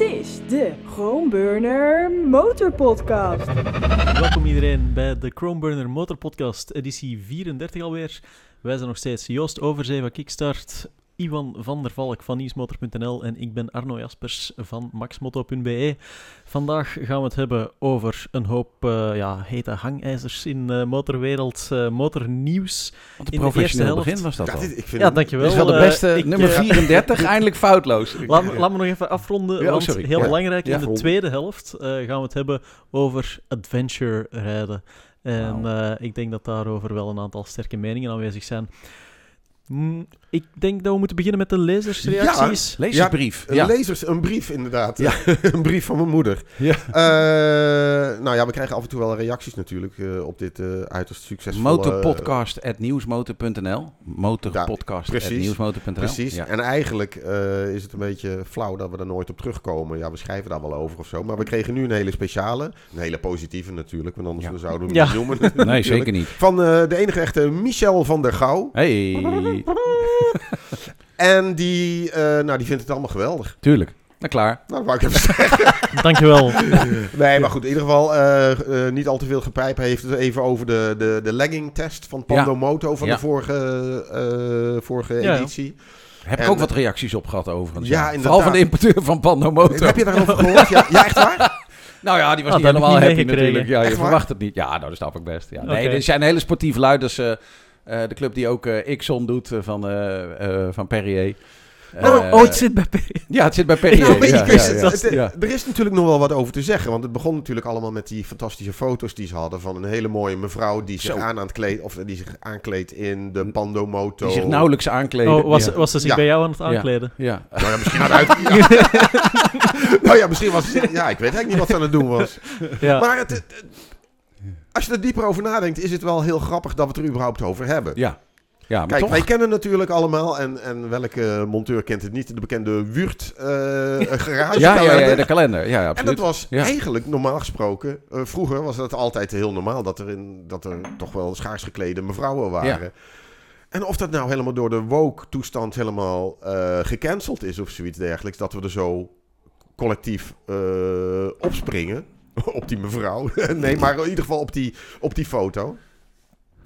Dit is de Chromeburner Motor Podcast. Welkom iedereen bij de Chromeburner Motor Podcast, editie 34 alweer. Wij zijn nog steeds Joost Overzee van Kickstart, Iwan van der Valk van nieuwsmotor.nl en ik ben Arno Jaspers van maxmoto.be. Vandaag gaan we het hebben over een hoop eh, ja, hete hangijzers in de motorwereld, eh, motornieuws. Wat een In de eerste helft. begin was dat Ja, al. dit, ik vind Ja, dankjewel. Dit is wel de beste, ik, nummer eh, 34, eindelijk foutloos. Laat, me- laat me nog even afronden, Ja, want sorry. heel Ja. belangrijk, Ja, in de rond. tweede helft eh, gaan we het hebben over adventure rijden. En eh, ik denk dat daarover wel een aantal sterke meningen aanwezig zijn. Mm, ik denk dat we moeten beginnen met de lezersreacties. Lezersbrief. Een Ja. lezers, een brief inderdaad. Ja. een brief van mijn moeder. Ja. Eh, nou ja, we krijgen af en toe wel reacties natuurlijk eh, op dit eh, uiterst succesvolle... Motorpodcast.nieuwsmotor.nl Motorpodcast.nieuwsmotor.nl Precies. Ja. En eigenlijk eh, is het een beetje flauw dat we daar nooit op terugkomen. Ja, we schrijven daar wel over of zo. Maar we kregen nu een hele speciale. Een hele positieve natuurlijk. Want anders Ja. zouden we Ja. hem niet noemen. Nee, zeker niet. Van eh, de enige echte Michel van der Gouw. Hey, En die, eh, nou, die vindt het allemaal geweldig. tuurlijk. Nou, klaar. Nou, dat wou ik even zeggen. Dankjewel. Nee, maar goed, in ieder geval eh, eh, niet al te veel gepijp. Hij heeft het even over de, de, de legging test van Pando Ja. Moto van Ja. de vorige, eh, vorige Ja. editie. Heb ik ook wat reacties op gehad overigens. Ja, Vooral inderdaad. van de importeur van Pando Motor. Heb je daarover gehoord? Ja, ja echt waar? Nou ja, die was Ah, niet helemaal niet happy natuurlijk. Ja, je verwacht het niet. Ja, nou, dat snap ik best. Ja. Nee, er zijn hele sportieve lui. Dus eh, eh, de club die ook eh Ixon doet eh, van, eh, eh, van Perrier. oh, Eh, oh, het zit bij P. Ja, het zit bij Perrier. Nou, ja. Er is natuurlijk nog wel wat over te zeggen. Want het begon natuurlijk allemaal met die fantastische foto's die ze hadden. Van een hele mooie mevrouw die zich, Zo. aan aan het kleed, of die zich aankleedt in de Pando Moto. Die zich nauwelijks aankleden. Oh, was, ja. was ze zich Ja. bij jou aan het aankleden? Ja. Nou ja, misschien had uit... ja. nou ja, misschien was. Ja, ik weet eigenlijk niet wat ze aan het doen was. Ja. Maar het, het- het- als je er dieper over nadenkt, is het wel heel grappig dat we het er überhaupt over hebben. Ja. Ja, maar Kijk, toch. wij kennen natuurlijk allemaal, en, en welke monteur kent het niet, de bekende Wurt eh garage ja, ja, ja, de kalender. Ja, ja En absoluut. dat was Ja. eigenlijk normaal gesproken, eh, vroeger was dat altijd heel normaal, dat er, in, dat er toch wel schaars geklede mevrouwen waren. En of dat nou helemaal door de woke-toestand helemaal eh, gecanceld is of zoiets dergelijks, dat we er zo collectief opspringen op die mevrouw. nee, maar in ieder geval op die, op die foto.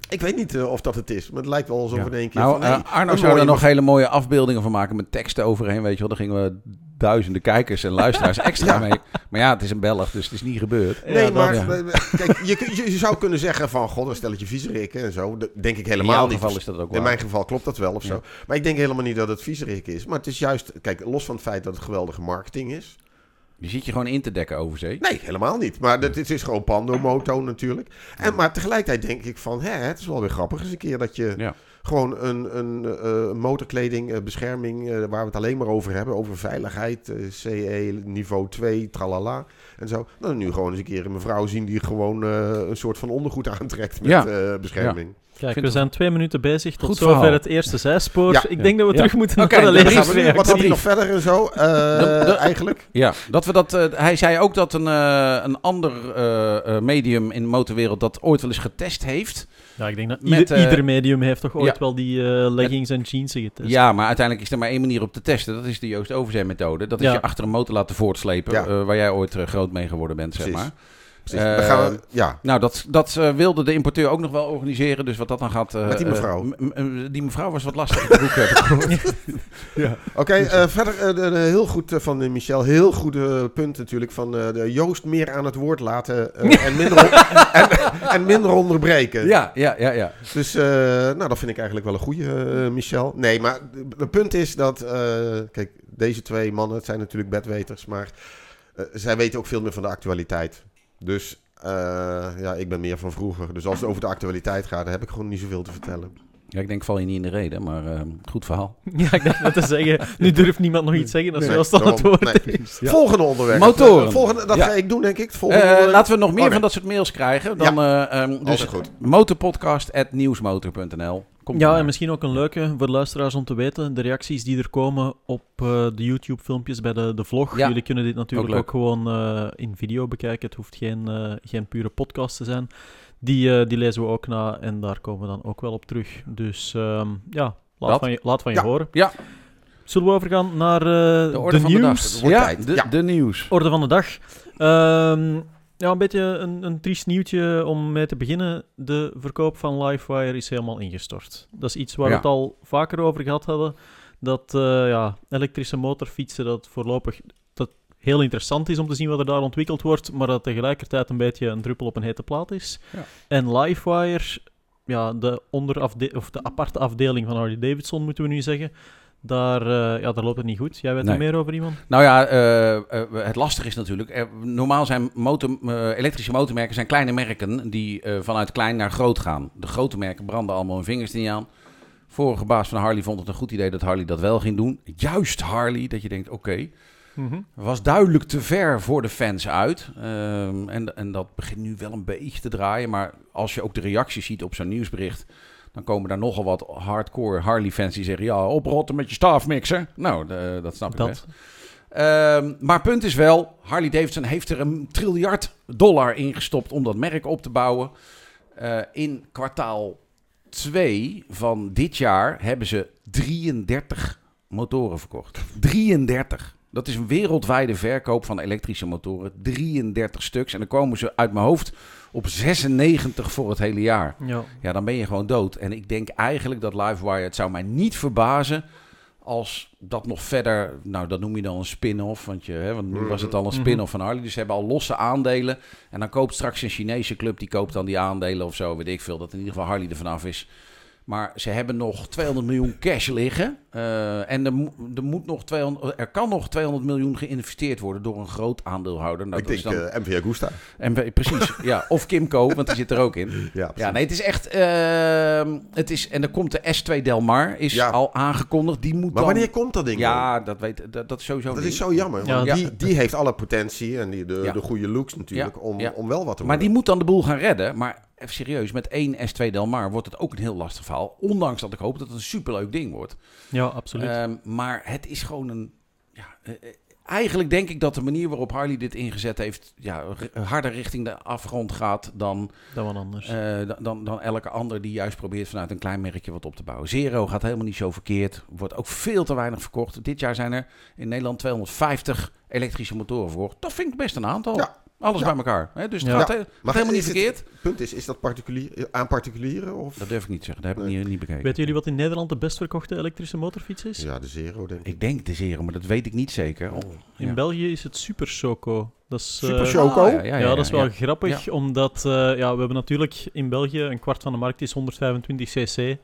Ik weet niet eh, of dat het is, maar het lijkt wel alsof Ja. in één keer Nou, van... hey, eh, Arno zou er nog hele mooie afbeeldingen van maken met teksten overheen. Weet je wel, daar gingen we duizenden kijkers en luisteraars extra Ja. mee. Maar ja, het is een Belg, dus het is niet gebeurd. Nee, Ja, maar ja. kijk, je, kun- je, je zou kunnen zeggen van, god, een stelletje viezerikken en zo. Dat denk ik In helemaal jouw niet. geval is dat ook In waar. mijn geval klopt dat wel of zo. Maar ik denk helemaal niet dat het viezerik is. Maar het is juist, kijk, los van het feit dat het geweldige marketing is. Je ziet je gewoon in te dekken over zee. Nee, helemaal niet. Maar het, is gewoon Pando Moto natuurlijk. En, maar tegelijkertijd denk ik van, hè, het is wel weer grappig eens een keer dat je Ja. gewoon een, een eh, motorkleding, eh, bescherming, eh, waar we het alleen maar over hebben. Over veiligheid, CE, niveau 2, tralala en zo. Dan nu gewoon eens een keer een mevrouw zien die gewoon een soort van ondergoed aantrekt met Ja. bescherming. Kijk, we zijn twee minuten bezig. Tot Goed zover verhaal. het eerste zijspoor. Ja. Ik denk dat we Ja. terug moeten Oké, naar de dan Dan gaan we nu, lezersreacties. wat had hij nog verder en zo? Eh, eigenlijk. Ja, dat we dat, eh, hij zei ook dat een, eh, een ander eh, eh, medium in de motorwereld dat ooit wel eens getest heeft. Ja, ik denk dat Met, ieder, eh, ieder medium heeft toch ooit ja. wel die eh, leggings en jeans getest. Ja, maar uiteindelijk is er maar één manier op te testen. Dat is de Joost Overzee methode. Dat is Ja. je achter een motor laten voortslepen. Ja. eh, waar jij ooit eh, groot mee geworden bent, zeg Precies. maar. Precies. Eh, gaan we, ja, Nou, dat, dat eh, wilde de importeur ook nog wel organiseren. Dus wat dat dan gaat... eh, Met die mevrouw. die mevrouw was wat lastig ik gehoord. Oké, eh, verder eh, de- de- heel goed van Michel. Heel goede punt natuurlijk van eh, de Joost meer aan het woord laten en, minder en, en minder onderbreken. Ja, ja, ja, ja. Dus eh, nou, dat vind ik eigenlijk wel een goede, Michel. Nee, maar het punt is dat, eh, kijk, deze twee mannen, het zijn natuurlijk bedweters, maar eh, zij weten ook veel meer van de actualiteit. Dus eh, ja, ik ben meer van vroeger. Dus als het over de actualiteit gaat, dan heb ik gewoon niet zoveel te vertellen. Ja, ik denk val je niet in de reden, maar eh, goed verhaal. Ja, ik dacht net te zeggen. Nu durft niemand nog iets zeggen als Nee, wel al het daarom- woord nee. is. Volgende onderwerp. Motoren. Volgende, dat Ja. ga ik doen, denk ik. Het volgende Eh, laten we nog meer Oh, nee. van dat soort mails krijgen. Dan, eh, ehm, dus goed. motorpodcast.nieuwsmotor.nl Komt Ja, maar. en misschien ook een leuke voor de luisteraars om te weten. De reacties die er komen op eh, de YouTube-filmpjes bij de, de vlog. Ja. Jullie kunnen dit natuurlijk Ook gewoon eh, in video bekijken. Het hoeft geen, eh, geen pure podcast te zijn. Die, eh, die lezen we ook na en daar komen we dan ook wel op terug. Dus ehm, ja, laat Dat. van je, laat van je Ja. horen. Ja. Zullen we overgaan naar eh, De de, orde van de dag. nieuws? wordt Ja, tijd. de, Ja. de nieuws. Orde van de dag. Ehm, ja, een beetje een, een triest nieuwtje om mee te beginnen. De verkoop van Livewire is helemaal ingestort. Dat is iets waar we Ja. het al vaker over gehad hadden. Dat eh, ja, elektrische motorfietsen, dat voorlopig dat heel interessant is om te zien wat er daar ontwikkeld wordt, maar dat tegelijkertijd een beetje een druppel op een hete plaat is. Ja. En Livewire, ja, de, onderafde of de aparte afdeling van Harley Davidson, moeten we nu zeggen, daar, eh, ja, daar loopt het niet goed. Jij weet er Nee. meer over iemand? Nou ja, eh, eh, het lastige is natuurlijk. normaal zijn motor, elektrische motormerken zijn kleine merken die vanuit klein naar groot gaan. De grote merken branden allemaal hun vingers er niet aan. Vorige baas van Harley vond het een goed idee dat Harley dat wel ging doen. Juist Harley, dat je denkt, oké, was duidelijk te ver voor de fans uit. Ehm, en, en dat begint nu wel een beetje te draaien. Maar als je ook de reacties ziet op zo'n nieuwsbericht... dan komen daar nogal wat hardcore Harley-fans die zeggen... ja, oprotten met je staafmixer. Nou, de- dat snap ik best. Ehm, maar punt is wel, Harley Davidson heeft er een triljard dollar in gestopt om dat merk op te bouwen. Eh, in kwartaal 2 van dit jaar hebben ze 33 motoren verkocht. 33. Dat is een wereldwijde verkoop van elektrische motoren. 33 stuks. En dan komen ze uit mijn hoofd op 96 voor het hele jaar. Ja. Ja, dan ben je gewoon dood. En ik denk eigenlijk dat Livewire, het zou mij niet verbazen als dat nog verder, nou dat noem je dan een spin-off, want, je, hè, want nu was het al een Mhm. spin-off van Harley, dus ze hebben al losse aandelen. En dan koopt straks een Chinese club, die koopt dan die aandelen of zo, weet ik veel, dat in ieder geval Harley er vanaf is. Maar ze hebben nog 200 miljoen cash liggen. Eh, en er, er, moet nog 200, er kan nog 200 miljoen geïnvesteerd worden door een groot aandeelhouder. Nou, ik dat is denk dan, eh MV Agusta. we- precies, ja. Of Kimco, want die zit er ook in. Ja, Ja, nee, het is echt. ehm, het is, en er komt de S2 Delmar, is Ja. al aangekondigd. Die moet Maar dan. wanneer komt dat ding dan? Ja, dat, weet, dat, dat is sowieso. Dat niet. is zo jammer. Ja, want ja. die, die heeft alle potentie en die, de, Ja. de goede looks natuurlijk Ja, om, ja. om wel wat te Maar die moet dan de boel gaan redden. Maar even serieus, met één S2 Delmar wordt het ook een heel lastig verhaal. Ondanks dat ik hoop dat het een superleuk ding wordt. ja, absoluut. Ehm, maar het is gewoon een. Ja, eh, eh, eigenlijk denk ik dat de manier waarop Harley dit ingezet heeft. Ja, harder richting de afgrond gaat dan. dat was anders. Eh, dan- dan, dan elke ander die juist probeert vanuit een klein merkje wat op te bouwen. Zero gaat helemaal niet zo verkeerd. Wordt ook veel te weinig verkocht. Dit jaar zijn er in Nederland 250 elektrische motoren verkocht. Dat vind ik best een aantal. Ja. Alles Ja. bij elkaar. Hè? Dus het Ja. gaat, he- helemaal niet is het- verkeerd. punt is, is dat particulier, aan particulieren? Of? Dat durf ik niet te zeggen. Dat heb ik niet, niet bekeken. Weten jullie wat in Nederland de best verkochte elektrische motorfiets is? Ja, de Zero denk ik. Ik denk de Zero, maar dat weet ik niet zeker. Oh, In ja. België is het Super Soco. Dat is, eh, Super Choco? Ah, Ja, dat is wel ja. grappig, omdat eh, ja, we hebben natuurlijk in België een kwart van de markt is 125 cc.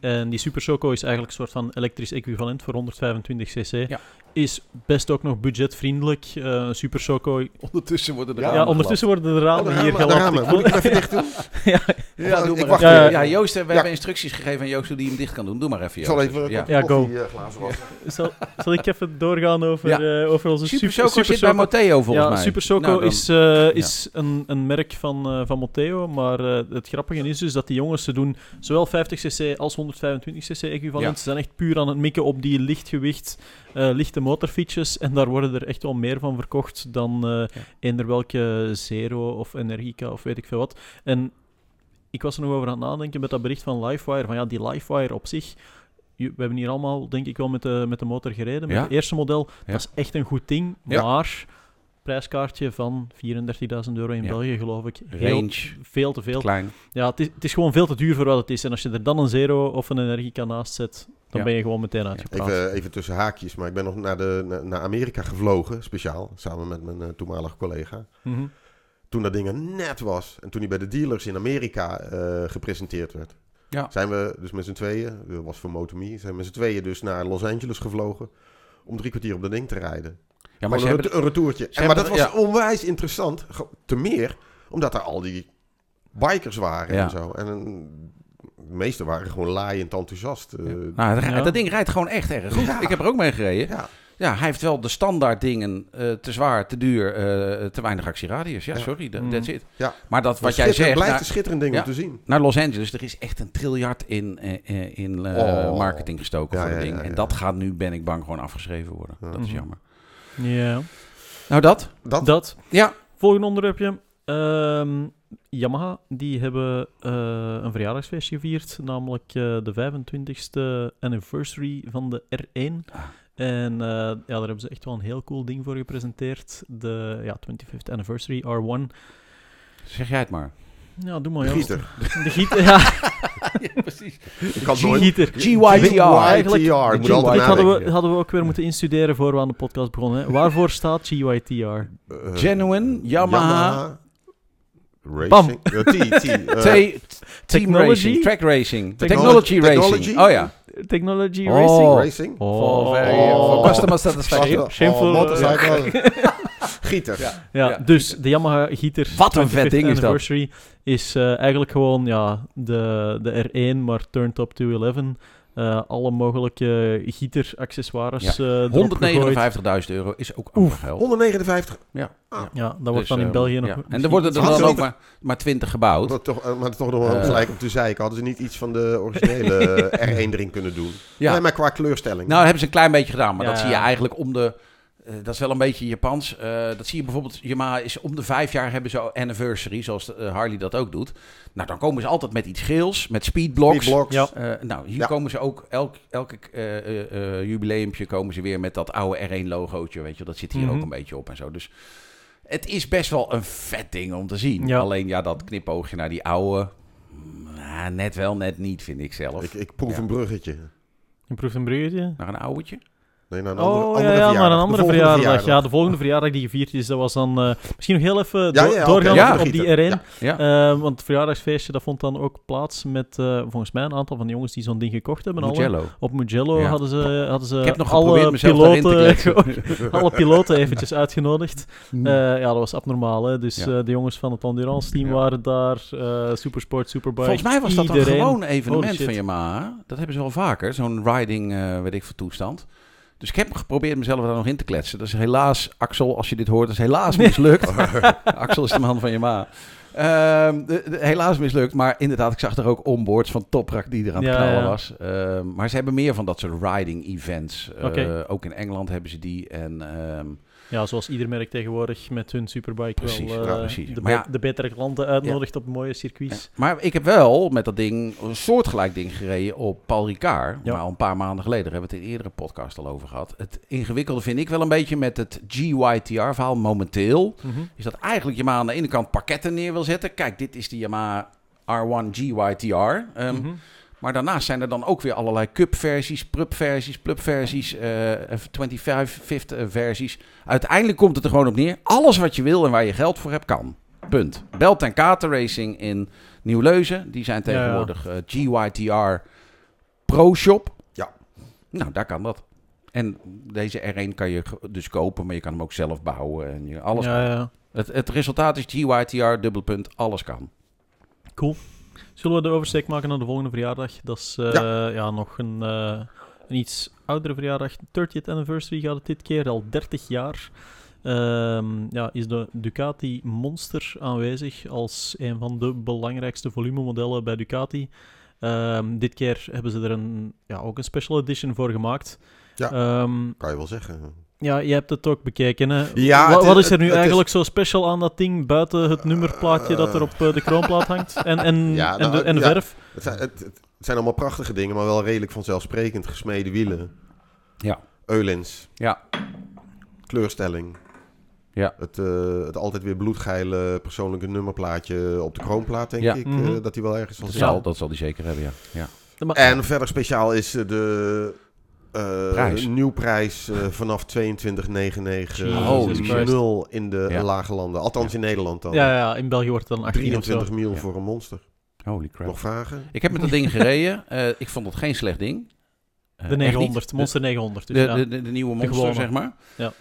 En die Super Soco is eigenlijk een soort van elektrisch equivalent voor 125 cc. Ja. Is best ook nog budgetvriendelijk. Eh, een Super Soco... Ondertussen worden er Ja, Ja, ramen ondertussen worden de ramen Oh, hier ramen, ramen. Ik Moet wil- ik even dicht doen? ja, Ja, doe Ik maar wacht even. even. Ja, Joost, we Ja. hebben instructies gegeven aan Joost hoe die hem dicht kan doen. Doe maar even, Ik Joost. zal even Ja. Ja, go. eh, zal, zal ik even doorgaan over, Ja. eh, over onze Super Super, zit bij Matteo volgens ja, mij. Super Soco Nou, dan- is, eh, is een, een merk van, eh, van Motteo. Maar eh, het grappige is dus dat die jongens, ze doen zowel 50cc als 125cc equivalent. Ja. Ze zijn echt puur aan het mikken op die lichtgewicht, eh, lichte motorfietsjes. En daar worden er echt wel meer van verkocht dan eh eender welke Zero of Energica of weet ik veel wat. En ik was er nog over aan het nadenken met dat bericht van Livewire. Van ja, die Livewire op zich... We hebben hier allemaal, denk ik wel, met de, met de motor gereden. Met Ja. het eerste model. Ja. Dat is echt een goed ding. Ja. Maar prijskaartje van 34.000 euro in Ja. België, geloof ik. Heel, Range, veel te veel. klein. Ja, het is, het is gewoon veel te duur voor wat het is. En als je er dan een Zero of een Energica naast zet, dan Ja. ben je gewoon meteen uitgepraat. Even, even tussen haakjes, maar ik ben nog naar, de, naar, naar Amerika gevlogen, speciaal, samen met mijn eh, toenmalige collega. Mhm. Toen dat ding er net was en toen hij bij de dealers in Amerika eh, gepresenteerd werd. Ja. Zijn we dus met z'n tweeën, dat was voor Motomy, zijn we met z'n tweeën dus naar Los Angeles gevlogen om drie kwartier op dat ding te rijden. Ja, maar ze Gewoon hebben... een, een retourtje. ze En, maar dat was onwijs interessant, te meer, omdat er al die bikers waren Ja. en zo. En eh, de meesten waren gewoon laaiend enthousiast. eh, Nou, dat, Ja. dat ding rijdt gewoon echt erg goed. Ja. Ik heb er ook mee gereden. ja. Ja, hij heeft wel de standaard dingen. eh, te zwaar, te duur, eh, te weinig actieradius. Ja, Ja. sorry, that- Mm. that's it. Ja. Maar dat wat jij zegt, blijft naar, een schitterend ding Ja. om te zien. naar Los Angeles, er is echt een triljard in, eh, eh, in eh, Oh. marketing gestoken Ja, voor ja, dat ding. ja, En ja. dat gaat nu, ben ik bang, gewoon afgeschreven worden. Ja. Dat is Mhm. jammer. Ja, Nou, dat. Dat, dat. Ja. Volgende onderwerpje. Ehm, Yamaha, die hebben eh, een verjaardagsfeestje gevierd, namelijk eh, de 25ste anniversary van de R1. Ah. En eh, ja, daar hebben ze echt wel een heel cool ding voor gepresenteerd. De ja, 25th Anniversary R1. Zeg jij het maar. Ja, doe maar De gieter. De gieter, ja. precies. Ik had nooit... Gieter. GYTR. Eigenlijk- GYTR, Dit altijd hadden we, hadden we ook weer moeten instuderen voor we aan de podcast begonnen. Hè. Waarvoor staat GYTR? Eh, Genuine, Yamaha, Racing. Eh, T, T. eh, T- Team Technology? Racing, Track Racing, Technology- Technology, Racing. Technology? Oh ja. Technology Oh. Racing? Racing. Oh. for customer satisfaction. Shameful, oh, motorcycle. Gieter. Ja. Ja, Ja. dus de Yamaha Gieter Wat een vet 25th ding is dat. Anniversary is eh, eigenlijk gewoon ja, de, de R1, maar turned up to 11. Eh, alle mogelijke Gieter-accessoires Ja. eh, erop gegooid. 159.000 euro is ook geld. 159. Ja. Ah. Ja, dat Dus, wordt dan in België nog... ja. En er worden er dan ook maar, maar 20 gebouwd. Maar toch, maar toch nog wel gelijk om te zeiken. Hadden ze niet iets van de originele eh, R1 erin kunnen doen? Ja. Nee, maar qua kleurstelling. Nou, hebben ze een klein beetje gedaan, maar Ja, dat zie je eigenlijk om de. Eh, dat is wel een beetje Japans. Eh, dat zie je bijvoorbeeld. Yamaha is om de vijf jaar hebben ze anniversary, zoals de, eh, Harley dat ook doet. Nou, dan komen ze altijd met iets geels, met speedblocks. Speedblocks. Ja. Eh, nou, hier Ja. komen ze ook elk, elke eh eh, eh, jubileumpje komen ze weer met dat oude R1 logootje, weet je, wel. dat zit hier Mhm. ook een beetje op en zo. Dus het is best wel een vet ding om te zien. Ja. Alleen ja, dat knipoogje naar die oude, mm, ah, net wel, net niet, vind ik zelf. Ik, ik proef Ja. een bruggetje. Je proeft een bruggetje? Naar een ouwtje. Nee, naar een andere, Oh, andere ja, ja, een De andere verjaardag. Ja, de volgende verjaardag die gevierd is, dat was dan... eh, misschien nog heel even Ja, ja, doorgaan op die R1. Ja. Ja. Eh, want het verjaardagsfeestje, dat vond dan ook plaats met, eh, volgens mij, een aantal van de jongens die zo'n ding gekocht hebben. alle. Mugello. Op Mugello Ja. hadden ze, hadden ze Ik heb nog alle geprobeerd mezelf daarin te piloten, alle piloten eventjes uitgenodigd. Eh, ja, dat was abnormaal. Hè? Dus Ja. eh, de jongens van het endurance team Ja. waren daar. eh, Supersport, Superbike. Volgens mij was dat een iedereen. gewoon evenement van Yamaha. Dat hebben ze wel vaker, zo'n riding, eh weet ik veel, toestand. Dus ik heb geprobeerd mezelf daar nog in te kletsen. Dat is helaas, Axel, als je dit hoort, dat is helaas mislukt. Axel is de man van Yamaha. Ehm, de- de- helaas mislukt, maar inderdaad, ik zag er ook onboards van Toprak die er aan het Ja, knallen ja. was. Ehm, maar ze hebben meer van dat soort riding events. Eh. Ook in Engeland hebben ze die. En ehm, Ja, zoals ieder merk tegenwoordig met hun Superbike Precies, wel ja, eh. De, Maar ja- be- de betere klanten uitnodigt op mooie circuits. Maar ik heb wel met dat ding een soortgelijk ding gereden op Paul Ricard. Ja. Maar al een paar maanden geleden, daar hebben we het in eerdere podcast al over gehad. Het ingewikkelde vind ik wel een beetje met het GYTR-verhaal momenteel. Mhm. Is dat eigenlijk Yamaha aan de ene kant pakketten neer wil zetten. Kijk, dit is de Yamaha R1 GYTR. Ehm, Mhm. Maar daarnaast zijn er dan ook weer allerlei cup-versies, prub-versies, plub-versies, eh 25-5th versies. Uiteindelijk komt het er gewoon op neer. Alles wat je wil en waar je geld voor hebt, kan. Punt. Belt en Kater Racing in Nieuw-Leuzen. Die zijn tegenwoordig eh, GYTR Pro Shop. Ja. Nou, daar kan dat. En deze R1 kan je dus kopen, maar je kan hem ook zelf bouwen. En je, alles ja, kan. ja. Het, het resultaat is GYTR, dubbelpunt, alles kan. Cool. Zullen we de oversteek maken naar de volgende verjaardag? Dat is eh, ja. nog een, eh, een iets oudere verjaardag. 30th anniversary gaat het dit keer, al 30 jaar. Ehm, ja, is de Ducati Monster aanwezig als een van de belangrijkste volumemodellen bij Ducati. Ehm, dit keer hebben ze er een, ja, ook een special edition voor gemaakt. Ja. Ehm, Kan je wel zeggen. Ja, je hebt het ook bekeken. Hè? Ja, Wa- het wat is- is er nu het is- eigenlijk zo special aan dat ding, buiten het nummerplaatje dat er op eh, de kroonplaat hangt? En, en, Ja, en, nou, de, en de ja. verf? Het zijn, het, het zijn allemaal prachtige dingen, maar wel redelijk vanzelfsprekend. Gesmeden wielen. Ja. Eulens. Ja. Kleurstelling. Ja. Het, eh, het altijd weer bloedgeile persoonlijke nummerplaatje op de kroonplaat, denk Ja. ik. Eh, dat hij wel ergens van zal, dat zal die zeker hebben, ja. ja. En verder speciaal is de eh, Prijs. nieuwprijs eh, vanaf 22,99 Jesus Holy Christ. nul in de Ja. lage landen. Althans in Nederland dan. Ja, ja, in België wordt het dan 18 of zo. 23 mil Ja. voor een monster. Holy crap. Nog vragen? Ik heb met dat ding gereden. Eh, ik vond het geen slecht ding. Eh, De echt 900, niet. Monster 900. Dus De, ja. de, de, de nieuwe monster, zeg maar. Ja.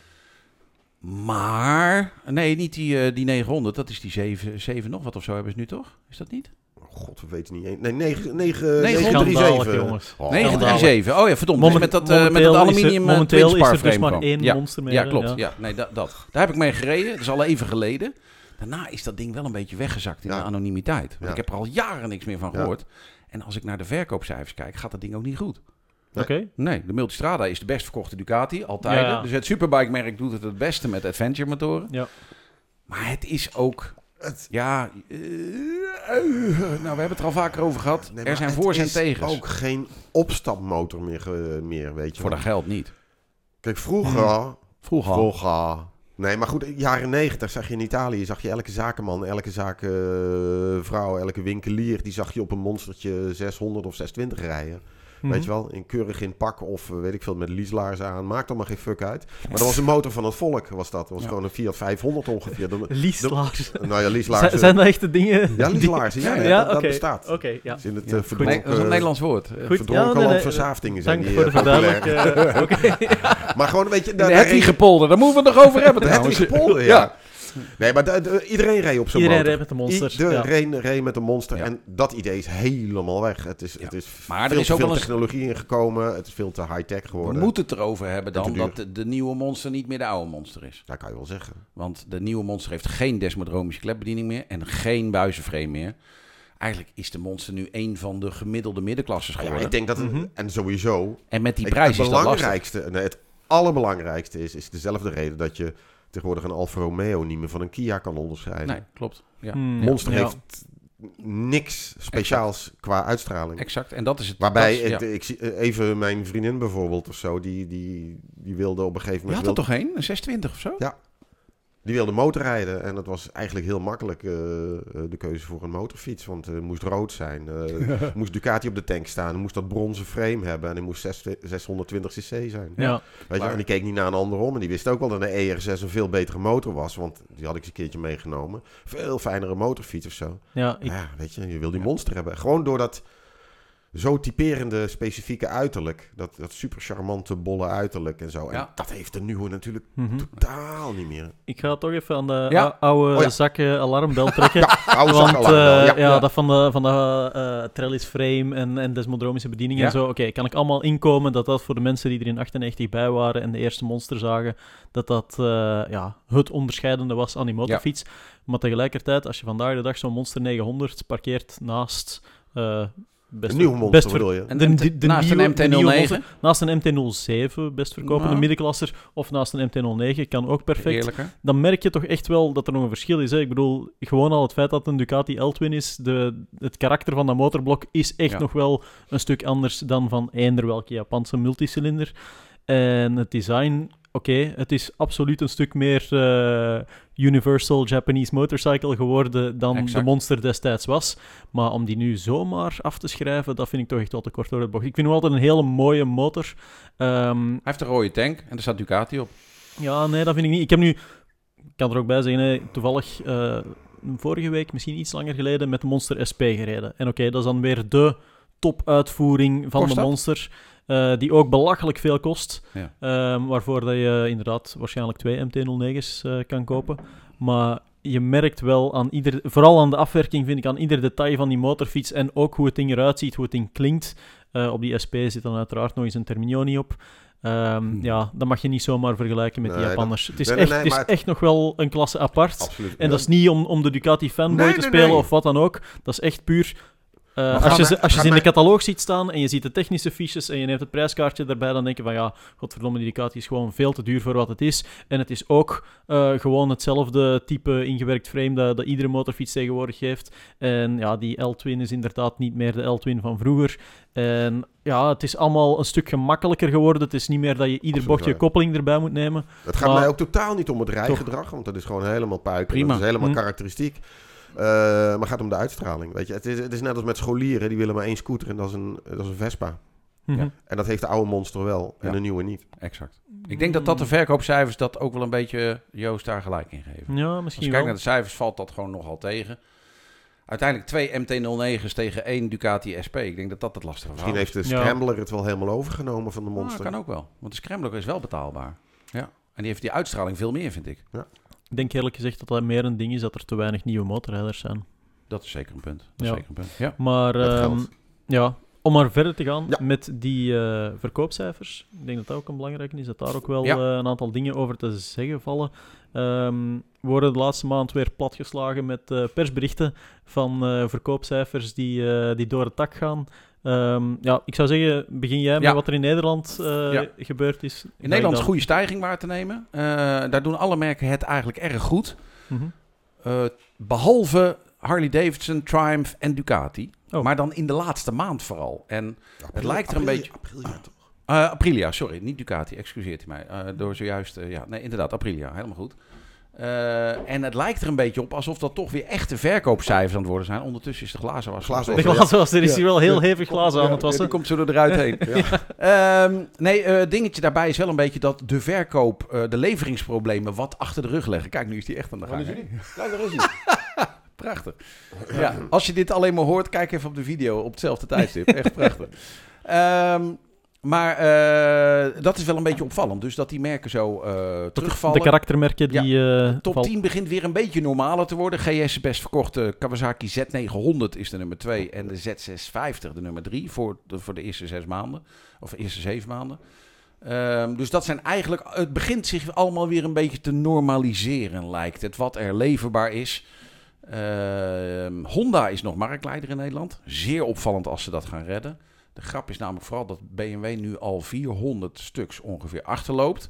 Maar, nee, niet die, eh, die 900. Dat is die 7, 7 nog wat of zo hebben ze nu toch? Is dat niet? God, we weten niet eens. Nee, 9, 9, Schandalig, 937, jongens. Oh, 937. Oh ja, verdomd. Moment- dus met dat, eh, met dat is er- aluminium eh, momenteel is er dus maar één ja. monster meer. Ja, klopt. ja. Ja. nee, dat, dat. Daar heb ik mee gereden. Dat is al even geleden. Daarna is dat ding wel een beetje weggezakt in Ja. de anonimiteit. Want Ja. ik heb er al jaren niks meer van Ja. gehoord. En als ik naar de verkoopcijfers kijk, gaat dat ding ook niet goed. Oké. Nee, de Multistrada is de best verkochte Ducati, altijd. Dus het Superbike-merk doet het het beste met adventure-motoren. Ja. Maar het is ook... Het- Ja, eh, nou, we hebben het er al vaker over gehad. Nee, er zijn voor's en is tegens. ook geen opstapmotor meer, meer weet je Voor dat geld niet. Kijk, vroeger... Vroeger. Vroeger. Nee, maar goed, jaren negentig zag je in Italië, zag je elke zakenman, elke zakenvrouw, elke winkelier, die zag je op een monstertje 600 of 620 rijden. Mhm. Weet je wel, in keurig in pak of eh, weet ik veel, met lieslaars aan. Maakt allemaal geen fuck uit. Maar dat was een motor van het volk, was dat. Dat was Ja. gewoon een Fiat 500 ongeveer. De- Lieslaars. nou ja, lieslaars. Zijn, zijn dat echte dingen? Ja, die- lieslaars. Ja, ja, Ja, dat, dat oké. bestaat. Oké, ja. Dat is in het Ja, eh, verdronken, Nee, dat is een Nederlands woord. Goed, verdronken ja, nee, nee, landverzaftingen zijn die voor de eh. Maar gewoon, weet je... De daar- daar Hedwig reed- Polder, daar moeten we het nog over hebben De trouwens. Hedwig Polder, ja. Nee, maar de- de- iedereen reed op zo'n Iedereen motor. reed met de monster. Iedereen ja. reed met een monster. Ja. En dat idee is helemaal weg. Het is, het is Maar er veel is te ook veel eens- technologie ingekomen. Het is veel te high-tech We geworden. moeten het erover hebben dan dat de, de nieuwe monster niet meer de oude monster is. Dat kan je wel zeggen. Want de nieuwe monster heeft geen desmodromische klepbediening meer en geen buizenframe meer. Eigenlijk is de monster nu een van de gemiddelde middenklasses Ja, geworden. ik denk dat... het- Mhm. En sowieso... En met die het- prijs het is dat lastig. belangrijkste, nee, het allerbelangrijkste is, is dezelfde reden dat je tegenwoordig een Alfa Romeo niet meer van een Kia kan onderscheiden. Nee, klopt. Ja, Hmm, Monster ja. heeft niks speciaals qua uitstraling. exact. En dat is het. Waarbij, is- het- ja. ik zie eh, even mijn vriendin bijvoorbeeld of zo, die, die, die wilde op een gegeven Je moment... had er wilde- toch één? Een 620 of zo? Die wilde motorrijden en dat was eigenlijk heel makkelijk eh, eh, de keuze voor een motorfiets. Want het moest rood zijn, eh, moest Ducati op de tank staan, moest dat bronzen frame hebben en er moest zes- 620 cc zijn. Ja. Weet je, en die keek niet naar een anderom en die wist ook wel dat een ER6 een veel betere motor was. Want die had ik eens een keertje meegenomen. Veel fijnere motorfiets of zo. Ja, ik, Ja, weet je, je wil die monster hebben. Gewoon door dat zo typerende specifieke uiterlijk. Dat, dat super charmante bolle uiterlijk en zo. En Ja. dat heeft de nieuwe natuurlijk mhm. totaal niet meer. ik ga toch even aan de Ja. oude Oh ja. zakken alarmbel trekken. Ja, oude Want wel. eh, Ja, ja, ja. dat van de, van de eh, trellis frame en, en desmodromische bediening Ja. en zo. Oké, kan ik allemaal inkomen dat dat voor de mensen die er in 98 bij waren en de eerste monster zagen, dat dat eh, ja, het onderscheidende was aan die motorfiets. Maar tegelijkertijd, als je vandaag de dag zo'n Monster 900 parkeert naast... best Een nieuwe monster best ver- bedoel je? En De- de- de naast nieuwe- een de nieuwe MT-09. monster. Naast een MT-07, best verkopende Nou. middenklasser, of naast een MT-09, kan ook perfect dan merk je toch echt wel dat er nog een verschil is. Hè? Ik bedoel, gewoon al het feit dat het een Ducati L-Twin is, de, het karakter van dat motorblok is echt Ja. nog wel een stuk anders dan van eender welke Japanse multicilinder. En het design, oké, het is absoluut een stuk meer eh, Universal Japanese Motorcycle geworden dan de. Monster destijds was. Maar om die nu zomaar af te schrijven, dat vind ik toch echt wel te kort door de bocht. Ik vind hem altijd een hele mooie motor. Ehm, Hij heeft een rode tank en er staat Ducati op. ja, nee, dat vind ik niet. Ik heb nu, ik kan er ook bij zeggen, hè, toevallig eh, vorige week, misschien iets langer geleden, met de Monster SP gereden. En oké, dat is dan weer de topuitvoering van Kost de dat? Eh, die ook belachelijk veel kost. Ja. Ehm, waarvoor dat je inderdaad waarschijnlijk twee MT-09's eh, kan kopen. Maar je merkt wel aan ieder, vooral aan de afwerking vind ik, aan ieder detail van die motorfiets en ook hoe het ding eruit ziet, hoe het ding klinkt. Eh, op die SP zit dan uiteraard nog eens een Terminioni op. Ehm, Hmm. Ja, dat mag je niet zomaar vergelijken met Nee, die dat- Japanners. het is, nee, echt, nee, het is het- echt nog wel een klasse apart. Absoluut. En dat is niet om, om de Ducati fanboy te spelen of wat dan ook. Dat is echt puur... eh, als je, als je ze in de catalogus ziet staan en je ziet de technische fiches en je neemt het prijskaartje erbij, dan denk je van ja, godverdomme, die Ducati is gewoon veel te duur voor wat het is. En het is ook eh, gewoon hetzelfde type ingewerkt frame dat, dat iedere motorfiets tegenwoordig heeft. En ja, die L-Twin is inderdaad niet meer de L-Twin van vroeger. En ja, het is allemaal een stuk gemakkelijker geworden. Het is niet meer dat je ieder Absoluut bochtje koppeling erbij moet nemen. Het gaat Maar- mij ook totaal niet om het rijgedrag, want dat is gewoon helemaal puik. Prima. Dat is helemaal Hm. karakteristiek. Eh, maar het gaat om de uitstraling. Weet je? Het, is, het is net als met scholieren, die willen maar één scooter en dat is een, dat is een Vespa. Mhm. Ja. En dat heeft de oude monster wel en Ja. de nieuwe niet. Exact. Ik denk dat dat de verkoopcijfers dat ook wel een beetje Joost daar gelijk in geven. Ja, Als misschien je kijkt wel. naar de cijfers valt dat gewoon nogal tegen. Uiteindelijk twee MT-09's tegen één Ducati SP. Ik denk dat dat het lastige Misschien verhaal heeft de Ja. Scrambler het wel helemaal overgenomen van de Ah, monster. kan ook wel. Want de Scrambler is wel betaalbaar. Ja. En die heeft die uitstraling veel meer, vind ik. Ik denk eerlijk gezegd dat dat meer een ding is dat er te weinig nieuwe motorrijders zijn. Dat is zeker een punt. Dat Ja. is zeker een punt. Ja. Maar ehm, ja, om maar verder te gaan Ja. met die eh, verkoopcijfers. Ik denk dat dat ook een belangrijke is, dat daar ook wel Ja. eh, een aantal dingen over te zeggen vallen. Ehm, we worden de laatste maand weer platgeslagen met eh, persberichten van eh, verkoopcijfers die, eh, die door het dak gaan. Ehm, ja, ik zou zeggen, begin jij met Ja. wat er in Nederland eh, Ja. gebeurd is. In Nederland is goede stijging waar te nemen. Eh, daar doen alle merken het eigenlijk erg goed. Mhm. Eh, behalve Harley Davidson, Triumph en Ducati. Oh. Maar dan in de laatste maand vooral. En April- lijkt er een beetje- April, ja, toch? Eh, Aprilia, sorry, niet Ducati, excuseert u mij. Eh, door zojuist, eh, ja, nee, inderdaad, Aprilia, helemaal goed. Eh, en het lijkt er een beetje op alsof dat toch weer echte verkoopcijfers aan het worden zijn. Ondertussen is de glazen was. Glazen De Ja. glazen was, er is Ja. hier wel heel hevig glazen aan Ja, het wassen. Die komt zo er eruit heen. Ehm, nee, eh, dingetje daarbij is wel een beetje dat de verkoop, eh, de leveringsproblemen wat achter de rug leggen. Kijk, nu is die echt aan de gang. Kijk, daar is hij. Prachtig. Ja, als je dit alleen maar hoort, kijk even op de video op hetzelfde tijdstip. Echt prachtig. Ehm, maar eh, dat is wel een beetje opvallend. Dus dat die merken zo eh, terugvallen. De karaktermerken die... eh, Top val- 10 begint weer een beetje normaler te worden. GS best verkocht. De Kawasaki Z900 is de nummer 2 en de Z650 de nummer 3 voor de, voor de eerste zes maanden. Of de eerste zeven maanden. Ehm, dus dat zijn eigenlijk... Het begint zich allemaal weer een beetje te normaliseren, lijkt het. Wat er leverbaar is. Ehm, Honda is nog marktleider in Nederland. Zeer opvallend als ze dat gaan redden. De grap is namelijk vooral dat BMW nu al 400 stuks ongeveer achterloopt.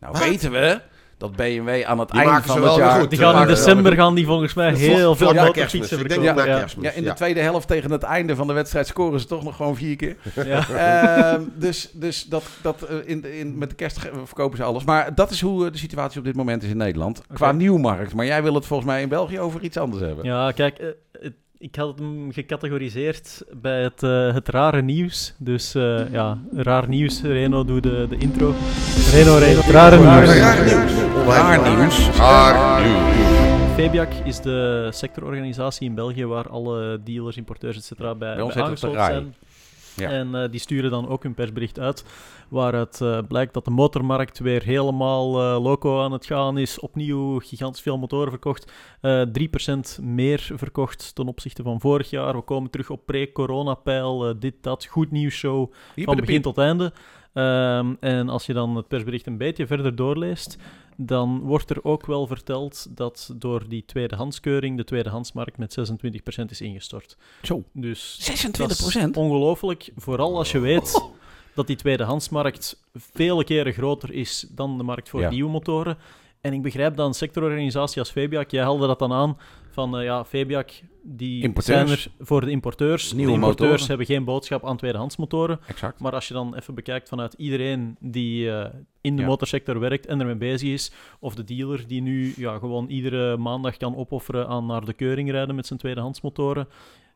Nou Wat? weten we dat BMW aan het Die einde van het jaar... goed. Die gaan in december gaan die volgens mij heel veel motorfietsen kerstmis. Ik denk verkopen. Ja. Ja, in de ja. tweede helft tegen het einde van de wedstrijd scoren ze toch nog gewoon vier keer. Ja. Ehm, dus dus dat, dat, eh, in, in, met de kerst verkopen ze alles. Maar dat is hoe eh, de situatie op dit moment is in Nederland. Qua nieuwmarkt. Maar jij wil het volgens mij in België over iets anders hebben. Ja, kijk, eh, het- ik had hem gecategoriseerd bij het, eh, het rare nieuws. Dus eh, ja, raar nieuws. Reno doet de, de intro. Reno, Reno, het rare nieuws. Raar nieuws. Raar nieuws. Raar nieuws. Fabiac is de sectororganisatie in België waar alle dealers, importeurs, etc. bij, bij, aangesloten zijn. Ja. En eh, die sturen dan ook hun persbericht uit, waaruit eh, blijkt dat de motormarkt weer helemaal eh, loco aan het gaan is. Opnieuw gigantisch veel motoren verkocht. Eh 3% meer verkocht ten opzichte van vorig jaar. We komen terug op pre-corona-peil. eh, dit, dat. Goed nieuws show van begin tot einde. Ehm, en als je dan het persbericht een beetje verder doorleest, dan wordt er ook wel verteld dat door die tweedehandskeuring de tweedehandsmarkt met 26% is ingestort. Zo, Dus 26 dat is ongelooflijk, vooral als je weet dat die tweedehandsmarkt vele keren groter is dan de markt voor Ja. nieuwe motoren. En ik begrijp dat een sectororganisatie als Fabiac, jij haalde dat dan aan, van eh, ja, Fabiac, die Importeurs. zijn er voor de importeurs. Nieuwe de importeurs motoren. hebben geen boodschap aan tweedehandsmotoren. Exact. Maar als je dan even bekijkt vanuit iedereen die eh, in de Ja. motorsector werkt en ermee bezig is, of de dealer die nu ja, gewoon iedere maandag kan opofferen aan naar de keuring rijden met zijn tweedehandsmotoren,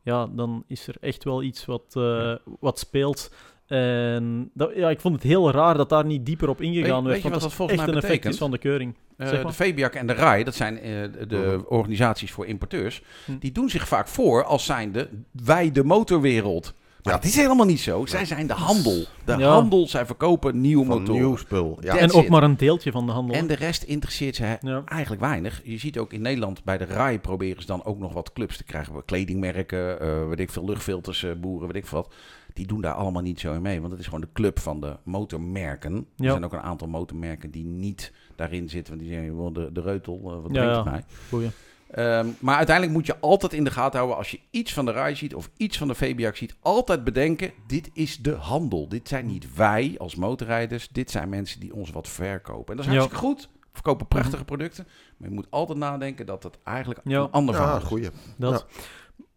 ja, dan is er echt wel iets wat, eh, wat speelt. En dat, ja, ik vond het heel raar dat daar niet dieper op ingegaan Weet- weet werd. je want wat dat dat volgens echt mij een effect is van de keuring. Eh, Zeg maar. de Fabiac en de RAI, dat zijn eh, de Mhm. organisaties voor importeurs, Hm. die doen zich vaak voor als zijnde wij de motorwereld. Maar Ja. dat is helemaal niet zo. Zij zijn de handel. De Ja. handel, zij verkopen nieuwe Van motoren. nieuw spul. Ja. En ook it. maar een deeltje van de handel. En de rest interesseert ze Ja. eigenlijk weinig. Je ziet ook in Nederland bij de RAI proberen ze dan ook nog wat clubs te krijgen. Kledingmerken, eh weet ik veel, luchtfilters, boeren, weet ik veel wat. Die doen daar allemaal niet zo in mee. Want het is gewoon de club van de motormerken. Er Ja. zijn ook een aantal motormerken die niet daarin zitten. Want die zeggen, "Wel, de, de reutel, eh, wat Ja, brengt ja. het mij? Goeie. Ehm, maar uiteindelijk moet je altijd in de gaten houden als je iets van de RAI ziet of iets van de Fabiac ziet. Altijd bedenken, dit is de handel. Dit zijn niet wij als motorrijders. Dit zijn mensen die ons wat verkopen. En dat is Ja. hartstikke goed. Verkopen prachtige producten. Maar je moet altijd nadenken dat het eigenlijk Ja. een ander Ja, verhaal is. goeie. Dat.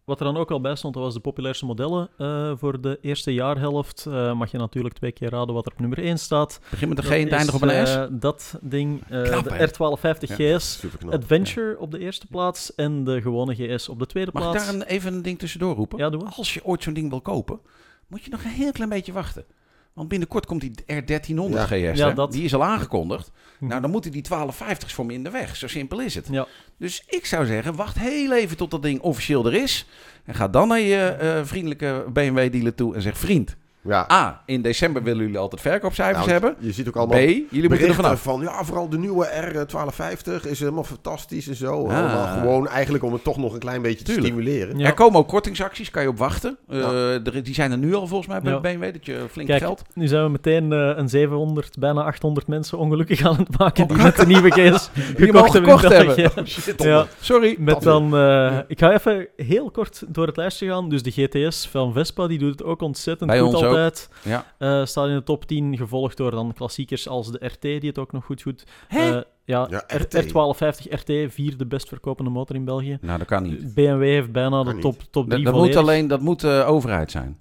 Wat er dan ook al bij stond, dat was de populairste modellen eh, voor de eerste jaarhelft. Eh, mag je natuurlijk twee keer raden wat er op nummer 1 staat. Begin met een G en het eindigt op een S. eh, dat ding, Knap, de hè? R1250 GS. Super knap. Adventure op de eerste plaats en de gewone GS op de tweede Mag ik plaats. daar een, even een ding tussendoor roepen? Ja. Als je ooit zo'n ding wil kopen, moet je nog een heel klein beetje wachten. Want binnenkort komt die R1300 Ja. GS. Ja, hè? dat- Die is al aangekondigd. Mhm. Nou, dan moeten die 1250's voor me in de weg. Zo simpel is het. Ja. Dus ik zou zeggen, wacht heel even tot dat ding officieel er is. En ga dan naar je eh, vriendelijke BMW-dealer toe en zeg... Vriend, Ja. A, in december willen jullie altijd verkoopcijfers Nou, hebben. Je ziet ook B, allemaal jullie moeten er berichten vanaf. van, ja, vooral de nieuwe R1250 is helemaal fantastisch en zo. Ah. Gewoon eigenlijk om het toch nog een klein beetje te Tuurlijk. stimuleren. Ja. Er komen ook kortingsacties, kan je op wachten. Eh, Ja. er- die zijn er nu al volgens mij bij Ja. BMW, dat je flink Kijk, geld... nu zijn we meteen eh, een 700, bijna 800 mensen ongelukkig aan het maken Oh, die met de nieuwe GS Die hem al gekocht hebben gekocht hebben. Oh, shit, Ja. Sorry. Met dan, eh, ik ga even heel kort door het lijstje gaan. Dus de GTS van Vespa, die doet het ook ontzettend Bij goed ons ook. Altijd. Ja. Eh, staat in de top 10, gevolgd door dan klassiekers als de RT, die het ook nog goed doet. Hè? Eh, ja, Ja, R- RT. R1250 RT, vierde best verkopende motor in België. Nou, dat kan niet. BMW heeft bijna Kan de top, top Dat, 3 dat moet alleen dat moet de overheid zijn.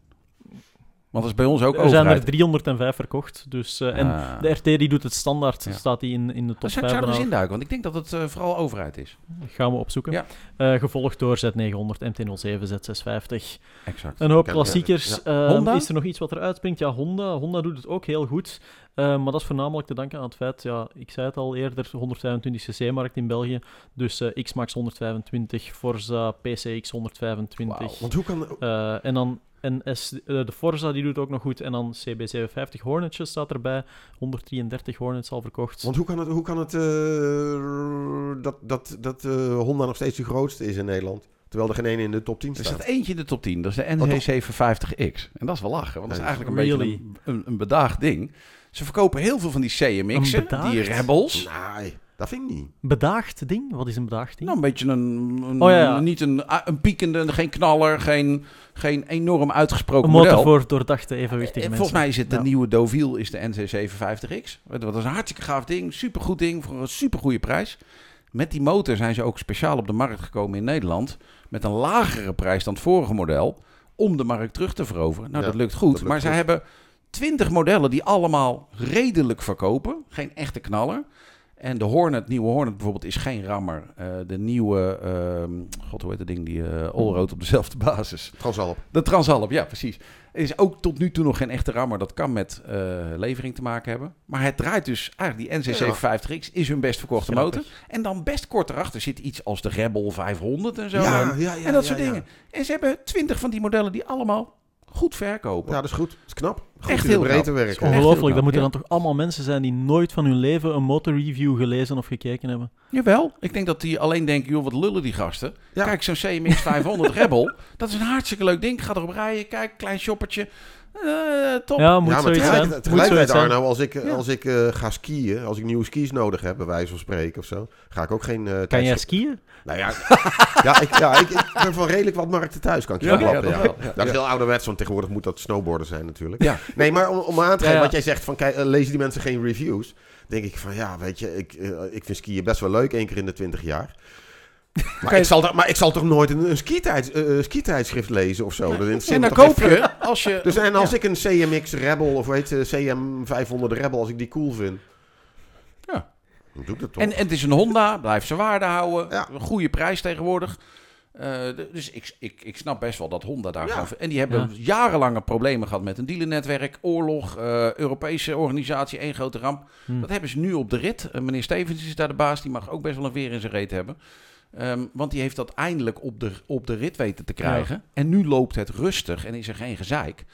Want dat is bij ons ook er zijn er overheid. 305 verkocht. Dus, eh, en Ah. de RT die doet het standaard, Ja. staat die in, in de top Dat 5. zou ik er eens induiken, want ik denk dat het eh, vooral overheid is. Gaan we opzoeken. Ja. Eh, gevolgd door Z900, MT-07, Z650. Exact. Een hoop klassiekers. ja. Honda? Is er nog iets wat er uitspringt? Ja, Honda. Honda doet het ook heel goed. Maar dat is voornamelijk te danken aan het feit, ja, ik zei het al eerder, 125cc-markt in België. Dus eh, X-Max 125, Forza PCX 125. Wauw. Want hoe kan... Eh, en dan NS, eh, de Forza die doet ook nog goed. En dan CB750 Hornetje staat erbij. 133 Hornets al verkocht. Want hoe kan het, hoe kan het eh, dat, dat, dat eh, Honda nog steeds de grootste is in Nederland? Terwijl er geen ene in de top 10 Er staat. staat eentje in de top 10, dat is de Oh, toch? NG750X. En dat is wel lachen, want dat is eigenlijk een really? beetje een, een, een bedaagd ding. Ze verkopen heel veel van die CMX'en, die Rebels. Nee, dat vind ik niet. Bedaagd ding? Wat is een bedaagd ding? Nou, een beetje een, een Oh, ja, ja. niet een, een piekende, geen knaller, geen, geen enorm uitgesproken een motor voor doordachte, evenwichtige En mensen. volgens mij is het de Ja. nieuwe Deauville, is de NC750X. Dat is een hartstikke gaaf ding, supergoed ding voor een supergoeie prijs. Met die motor zijn ze ook speciaal op de markt gekomen in Nederland. Met een lagere prijs dan het vorige model. Om de markt terug te veroveren. Nou, Ja, dat lukt goed. dat lukt maar ze hebben 20 modellen die allemaal redelijk verkopen. Geen echte knaller. En de Hornet, nieuwe Hornet bijvoorbeeld, is geen rammer. Eh, de nieuwe, ehm, god hoe heet dat ding, die Allroad op dezelfde basis. Transalp. De Transalp, ja precies. Is ook tot nu toe nog geen echte rammer. Dat kan met eh, levering te maken hebben. Maar het draait dus eigenlijk die NC750X is hun best verkochte Grappig. motor. En dan best kort erachter zit iets als de Rebel 500 en zo. Ja, en, ja, ja, en dat ja, soort ja. dingen. En ze hebben 20 van die modellen die allemaal goed verkopen. Ja, dat is goed. Dat is knap. Goed Echt heel breedte heel Ongelooflijk, dat moeten ja. dan toch allemaal mensen zijn die nooit van hun leven een motorreview gelezen of gekeken hebben. Jawel, ik denk dat die alleen denken, joh, wat lullen die gasten. Ja. Kijk, zo'n CMX 500 Rebel, dat is een hartstikke leuk ding. Ga erop rijden, kijk, klein shoppertje. Eh, top. Ja, moet ja, maar zoiets zijn. tegelijk- Moet tegelijkertijd, zoiets zijn. Arno, als ik, Ja. als ik eh, ga skiën, als ik nieuwe skis nodig heb, bij wijze van spreken of zo, ga ik ook geen... eh, Kan jij skiën? Nou ja, ja, ik, ja ik, ik ben van redelijk wat markten thuis, kan ik je Ja, ja, dat. Dat is heel ouderwets, want tegenwoordig moet dat snowboarden zijn natuurlijk. Ja. Nee, maar om, om aan te geven, Ja, ja. wat jij zegt, van kijk, eh, lezen die mensen geen reviews? denk ik van, ja, weet je, ik, eh, ik vind skiën best wel leuk, één keer in de twintig jaar. Maar, je- ik zal, toch- maar ik zal toch nooit een, een skitijds, eh, skitijdschrift lezen of zo? Dat En me dan koop je, als je... Dus en als Ja. ik een CMX Rebel of weet je, CM 500 Rebel, als ik die cool vind. Ja. Dan doe ik dat toch. En, en het is een Honda, blijft zijn waarde houden. Ja. Een goede prijs tegenwoordig. Eh, dus ik, ik, ik snap best wel dat Honda daar Ja. En die hebben jarenlange problemen gehad met een dealernetwerk, oorlog, eh, Europese organisatie, één grote ramp. Hm. Dat hebben ze nu op de rit. Meneer Stevens is daar de baas, die mag ook best wel een veer in zijn reet hebben. Ehm, want die heeft dat eindelijk op de, op de rit weten te krijgen. En nu loopt het rustig en is er geen gezeik.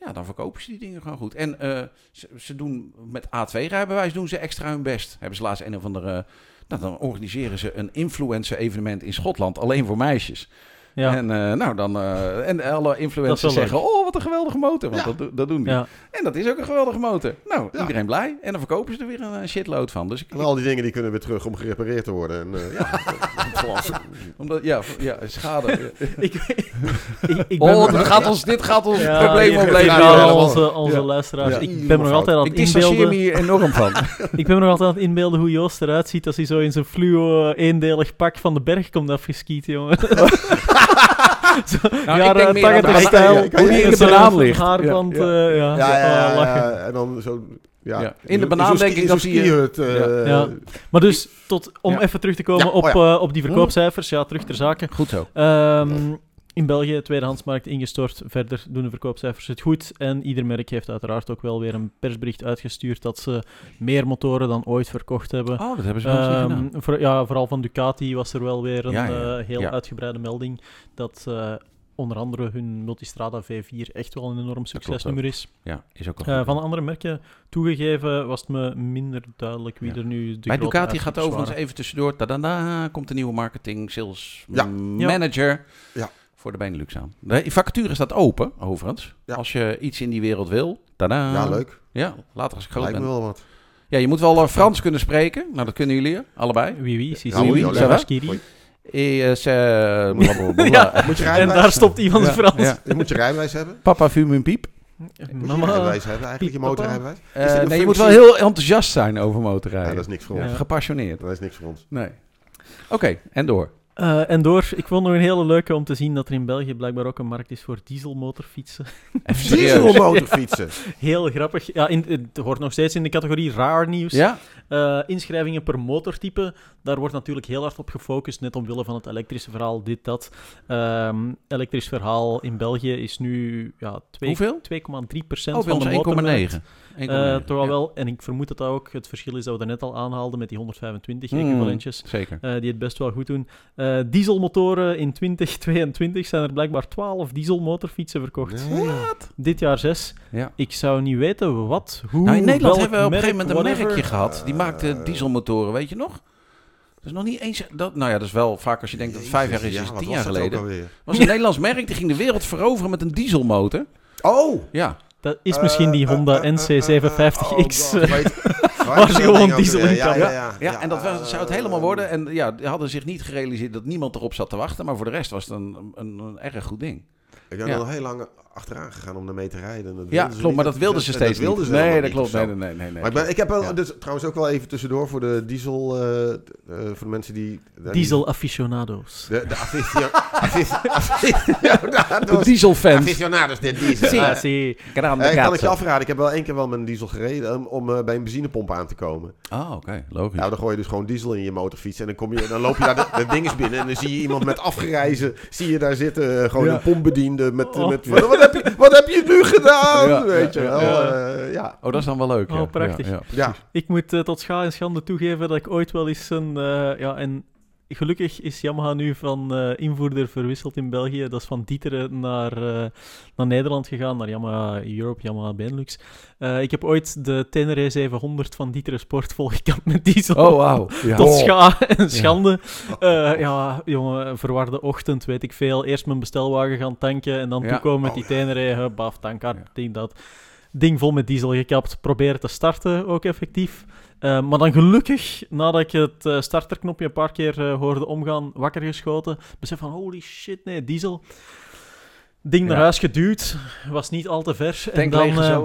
Ja, dan verkopen ze die dingen gewoon goed. En eh, ze, ze doen met A2-rijbewijs doen ze extra hun best. Hebben ze laatst een of andere... Nou, dan organiseren ze een influencer-evenement in Schotland, alleen voor meisjes. Ja. En, eh, nou, dan, eh, en alle influencers zeggen, oh, wat een geweldige motor. Want Ja. dat, dat doen die. ja. En dat is ook een geweldige motor. Nou, Ja. iedereen blij. En dan verkopen ze er weer een eh, shitload van. Dus ik, En al die dingen die kunnen weer terug om gerepareerd te worden. En, eh, ja, omdat, ja, ja, schade. ik, ik, ik ben oh, dit gaat ons, dit gaat ons Ja, probleem opleveren. onze, onze Ja. luisteraars. Ja. Ik ben me nog altijd aan Ik het inbeelden. hier enorm van. Ik ben me nog altijd aan het inbeelden hoe Joost eruit ziet als hij zo in zijn fluo eendelig pak van de berg komt afgeskiet, jongen. Nou, ik jaren denk meer aan de 80 banaan- stijl. ja, ik weet niet, in de banaan ligt. Haarband, Ja, ja, ja. ja, ja, ja, lachen. ja, en dan zo... Ja. Ja. In de banaan denk ik dat zie je- skihut, eh, Ja. Maar dus, tot, om Ja. even terug te komen Ja, op, oh ja. eh, op die verkoopcijfers, ja, terug ter zake. Goed zo. In België, tweedehandsmarkt ingestort. Verder doen de verkoopcijfers het goed. En ieder merk heeft uiteraard ook wel weer een persbericht uitgestuurd dat ze meer motoren dan ooit verkocht hebben. Oh, dat hebben ze wel niet Ehm, gedaan. voor, ja, vooral van Ducati was er wel weer een Ja, ja, eh, heel ja. uitgebreide melding dat eh, onder andere hun Multistrada V4 echt wel een enorm succesnummer is. Ja, is ook Eh, goed. van de andere merken toegegeven was het me minder duidelijk wie Ja. er nu de Bij grote Ducati gaat overigens even tussendoor. Tadada, komt de nieuwe marketing sales Ja. Ja. manager Ja. Voor de Benelux aan. De vacature staat open, overigens. Ja. Als je iets in die wereld wil. Tada. ja, leuk. Ja, later als ik groot Lijkt me ben. wel wat. Ja, je moet wel eh, Frans kunnen spreken. Nou, dat kunnen jullie, allebei. Wie wie, si, si, oui, oui, oui, ça eh. Ja. Moet je En daar stopt iemands Ja. Frans. Ja. Je moet je rijbewijs hebben. Papa fume een piep. Moet je rijbewijs hebben eigenlijk, je motorrijbewijs. Eh, Is nee, je moet wel heel enthousiast zijn over motorrijden. Ja, dat is niks voor ons. Ja. Gepassioneerd. Dat is niks voor ons. Nee. Oké, en door. Eh, en door, ik vond nog een hele leuke om te zien dat er in België blijkbaar ook een markt is voor dieselmotorfietsen. Dieselmotorfietsen. Heel grappig. Ja, in, het hoort nog steeds in de categorie raar nieuws. Ja? Eh, inschrijvingen per motortype, daar wordt natuurlijk heel hard op gefocust, net omwille van het elektrische verhaal, dit, dat. Ehm, elektrisch verhaal in België is nu ja, twee- Hoeveel? 2,3 procent Oh, bij van de motormarkt. 1,9. 1,9. Eh, toch al Ja. wel, en ik vermoed dat dat ook het verschil is dat we daarnet al aanhaalden met die 125 Hmm, equivalentjes. Zeker. eh, die het best wel goed doen. Eh, dieselmotoren in 2022 zijn er blijkbaar 12 dieselmotorfietsen verkocht. Nee. Dit jaar 6. Ja. Ik zou niet weten wat, hoe, Nou, in Nederland hebben we op een gegeven moment een whatever. merkje gehad. Die maakte dieselmotoren, weet je nog? Dat is nog niet eens... Dat, nou ja, dat is wel vaak als je denkt dat het vijf jaar is, Ja, is het wat tien jaar geleden. was een Nederlands merk, die ging de wereld veroveren met een dieselmotor. Oh! Ja. Dat is misschien die Honda eh, eh, NC750X. eh, oh God, weet- Waar ze gewoon diesel in ja, kan. ja, ja, Ja, en dat was, zou het helemaal worden. En ja, die hadden zich niet gerealiseerd dat niemand erop zat te wachten. Maar voor de rest was het een, een, een erg goed ding. Ik Ja. er nog heel lang achteraan gegaan om ermee te rijden. Dat Ja, klopt. Maar dat wilden ze steeds wilden niet. ze helemaal Nee, dat klopt. Nee, nee, nee. nee. Maar ik, ben, ik heb wel, Ja. dus, trouwens ook wel even tussendoor voor de diesel, eh, eh, voor de mensen die... Diesel aficionados. De, de aficio- aficio- aficionados. De dieselfans. Aficionados de diesel. Zie. Grande eh, kan ik je afraden, ik heb wel één keer wel met een diesel gereden om, om eh, bij een benzinepomp aan te komen. Ah, oké. Logisch. Nou, dan gooi je dus gewoon diesel in je motorfiets en dan, kom je, dan loop je daar de, de ding is binnen en dan zie je iemand met afgereizen, zie je daar zitten, gewoon Ja. een pompbediende met, Oh. met wat, wat heb je, wat heb je nu gedaan? Ja, Weet je ja, wel, ja. eh, ja. Oh, dat is dan wel leuk. Oh, ja. prachtig. Ja, ja. ja. Ik moet eh, tot scha en schande toegeven dat ik ooit wel eens een... eh, ja, en gelukkig is Yamaha nu van eh, invoerder verwisseld in België. Dat is van Dieteren naar, eh, naar Nederland gegaan, naar Yamaha Europe, Yamaha Benelux. Eh, ik heb ooit de Tenere 700 van Dieteren Sport volgekapt met diesel. Oh. Ja. Tot scha en schande. Ja. ja, jongen, verwarde ochtend, weet ik veel. Eerst mijn bestelwagen gaan tanken en dan Ja. toekomen met Oh, die. Tenere, baf, Ja. ding dat. Ding vol met diesel gekapt, proberen te starten, ook effectief. Eh, maar dan gelukkig, nadat ik het eh, starterknopje een paar keer eh, hoorde omgaan, wakker geschoten. Besef van, holy shit, nee, diesel. Ding naar Ja. huis geduwd, was niet al te ver. en dan, eh,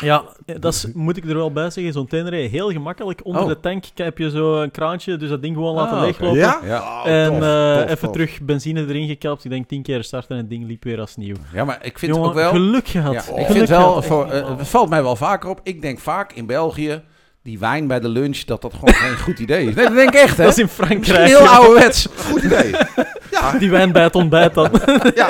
ja, dat is, moet ik er wel bij zeggen. Zo'n Tenere, heel gemakkelijk. Onder Oh. de tank heb je zo een kraantje, dus dat ding gewoon laten Ah, leeglopen. Ja? Ja. Oh, en tof, eh, tof, even tof. terug benzine erin gekapt. Ik denk tien keer starten en het ding liep weer als nieuw. ja, maar ik vind Jongen, ook wel... geluk gehad. Ja, Geluk ik vind gehad, wel, voor, het valt mij wel vaker op. Ik denk vaak in België, die wijn bij de lunch, dat dat gewoon geen goed idee is. Nee, dat denk ik echt, hè? Dat is in Frankrijk. heel ouderwets. Goed idee. ja. Die wijn bij het ontbijt dan. ja.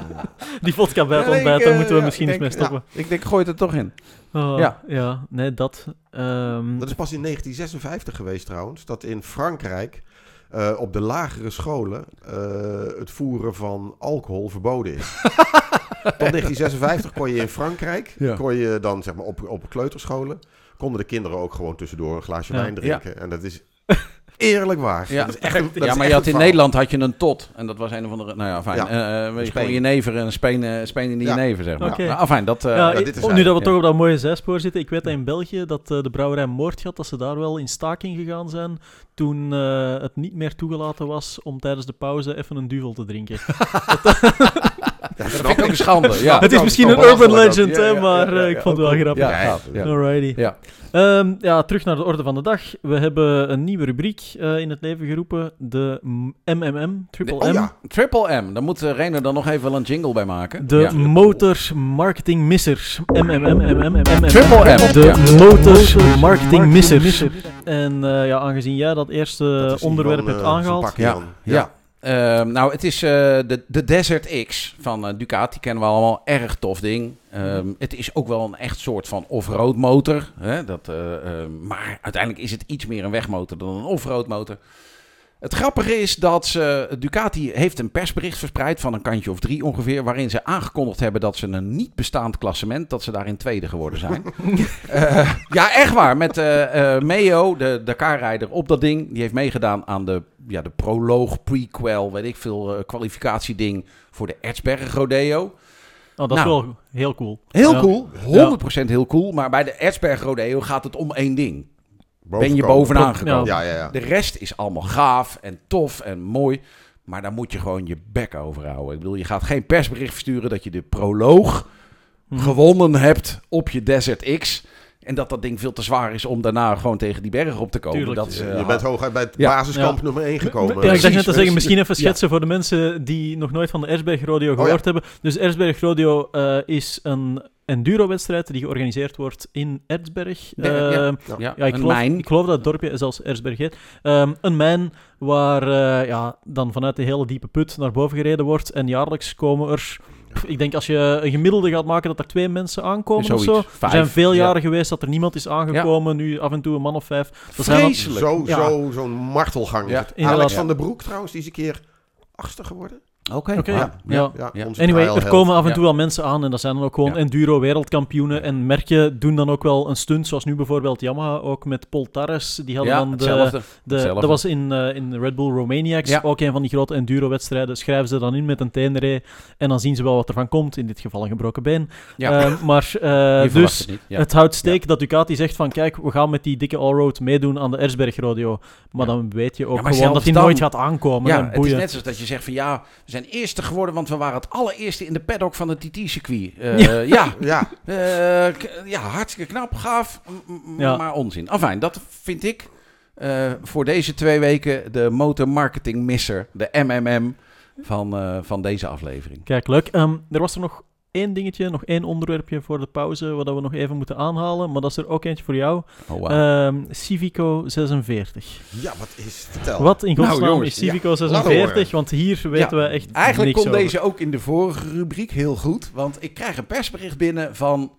Die vodka bij het Ja, ontbijt, daar eh, moeten we ja, misschien eens mee stoppen. Ik denk, gooi het er toch in. Oh, Ja. ja. nee, dat. ehm, Dat is pas in 1956 geweest trouwens, dat in Frankrijk eh, op de lagere scholen eh, het voeren van alcohol verboden is. Tot 1956 kon je in Frankrijk, Ja. kon je dan zeg maar op, op kleuterscholen, konden de kinderen ook gewoon tussendoor een glaasje Ja. wijn drinken. En dat is eerlijk waar. Ja. Dat is echt, dat ja, is maar echt je had in verhaal. Nederland had je een tot. En dat was een of andere... Nou ja, fijn. Ja. Weet je, gewoon jenever en een speen, eh, speen in die Ja. jenever, zeg maar. Nou, afijn, dat... eh, ja, dit is nu dat we ja. toch op dat mooie zijspoor zitten, ik weet dat in België dat eh, de brouwerij Moordgat, dat ze daar wel in staking gegaan zijn toen eh, het niet meer toegelaten was om tijdens de pauze even een duvel te drinken. dat vind ik ook ik. een schande. Ja. het is misschien is een urban legend, Ja, hè, ja, maar ja, eh, ja, ik vond het wel grappig. Ja, Ja. Alrighty. Ja. Ehm, ja, terug naar de orde van de dag. We hebben een nieuwe rubriek eh, in het leven geroepen. De MMM, Triple Oh M. ja, Triple M. Daar moet uh, Reiner dan nog even wel een jingle bij maken. De Ja. Motor Marketing Missers. MMM, MMM, Triple M. De Ja. Motor Marketing Missers. En eh, ja, aangezien jij dat eerste dat onderwerp hebt eh, aangehaald. pakje Ja. Ja. Ehm, nou, het is eh, de, de Desert X van eh, Ducati. Kennen we allemaal. Erg tof ding. Ehm, het is ook wel een echt soort van off-road motor. Dat, eh, ehm, maar uiteindelijk is het iets meer een wegmotor dan een off-road motor. Het grappige is dat ze, Ducati heeft een persbericht verspreid van een kantje of drie ongeveer, waarin ze aangekondigd hebben dat ze een niet bestaand klassement, dat ze daarin tweede geworden zijn. Eh, ja, echt waar. Met eh eh Meo, de Dakar-rijder op dat ding, die heeft meegedaan aan de, ja, de proloog, prequel, weet ik veel, eh, kwalificatieding voor de Erzberg Rodeo. Oh, dat is Nou. wel heel cool. Heel Ja. cool, 100% heel cool, maar bij de Erzberg Rodeo gaat het om één ding. Ben je bovenaan gekomen? Ja, ja, ja. De rest is allemaal gaaf en tof en mooi. Maar daar moet je gewoon je bek over houden. Ik bedoel, je gaat geen persbericht versturen dat je de proloog Mhm. gewonnen hebt op je Desert X. En dat dat ding veel te zwaar is om daarna gewoon tegen die berg op te komen. Tuurlijk. Dat is, eh, je bent hooguit bij het Ja. basiskamp Ja. nummer 1 gekomen. Ja, ik dacht net te zeggen, misschien even Ja. schetsen voor de mensen die nog nooit van de Erzberg Rodeo gehoord Oh, ja. hebben. Dus Erzberg Rodeo eh, is een enduro-wedstrijd die georganiseerd wordt in Erzberg. Ja, ja. Ja, Ja, ik een geloof, mijn. ik geloof dat het dorpje zelfs Erzberg heet. Ehm, een mijn waar eh, ja, dan vanuit de hele diepe put naar boven gereden wordt. En jaarlijks komen er... Ik denk als je een gemiddelde gaat maken dat er twee mensen aankomen Zoiets. of zo. Er zijn veel Ja. jaren geweest dat er niemand is aangekomen. Nu af en toe een man of vijf. Dat zijn Vreselijk. Zo, Ja. zo, zo'n martelgang. Ja, Alex van der Broek trouwens, die is een keer achtste geworden. Oké. Oké, ja. ja. ja. Ja, Ja. onze Anyway, er komen af en Ja. toe wel mensen aan en dat zijn dan ook gewoon Ja. enduro wereldkampioenen. En merken doen dan ook wel een stunt, zoals nu bijvoorbeeld Yamaha, ook met Paul Tarres. Die hadden Ja, dan de, hetzelfde. de, hetzelfde. dat was in, eh, in Red Bull Romaniacs, Ja. ook een van die grote enduro-wedstrijden. Schrijven ze dan in met een tenere en dan zien ze wel wat er van komt. In dit geval een gebroken been. Ja. Eh, maar eh, dus het niet. Ja. het houdt steek dat Ducati zegt van kijk, we gaan met die dikke allroad meedoen aan de Erzberg Rodeo. Maar Ja. dan weet je ook gewoon dat hij nooit gaat aankomen. Ja, en het is boeien. net zoals dat je zegt van ja, zijn eerste geworden, want we waren het allereerste in de paddock van het TT-circuit. Eh, Ja. ja, Ja, eh, ja, hartstikke knap, gaaf, Ja. maar onzin. Enfin, dat vind ik eh, voor deze twee weken de motormarketing misser, de MMM van, eh, van deze aflevering. Kijk, leuk. Ehm, er was er nog één dingetje, nog één onderwerpje voor de pauze, wat we nog even moeten aanhalen. Maar dat is er ook eentje voor jou. Oh, wow. Ehm, Civico 46. ja, wat is Vertel. Wat in godsnaam Nou, jongens, is Civico ja, laat 46? horen. Want hier weten we echt Eigenlijk niks kon over. deze ook in de vorige rubriek heel goed, want ik krijg een persbericht binnen van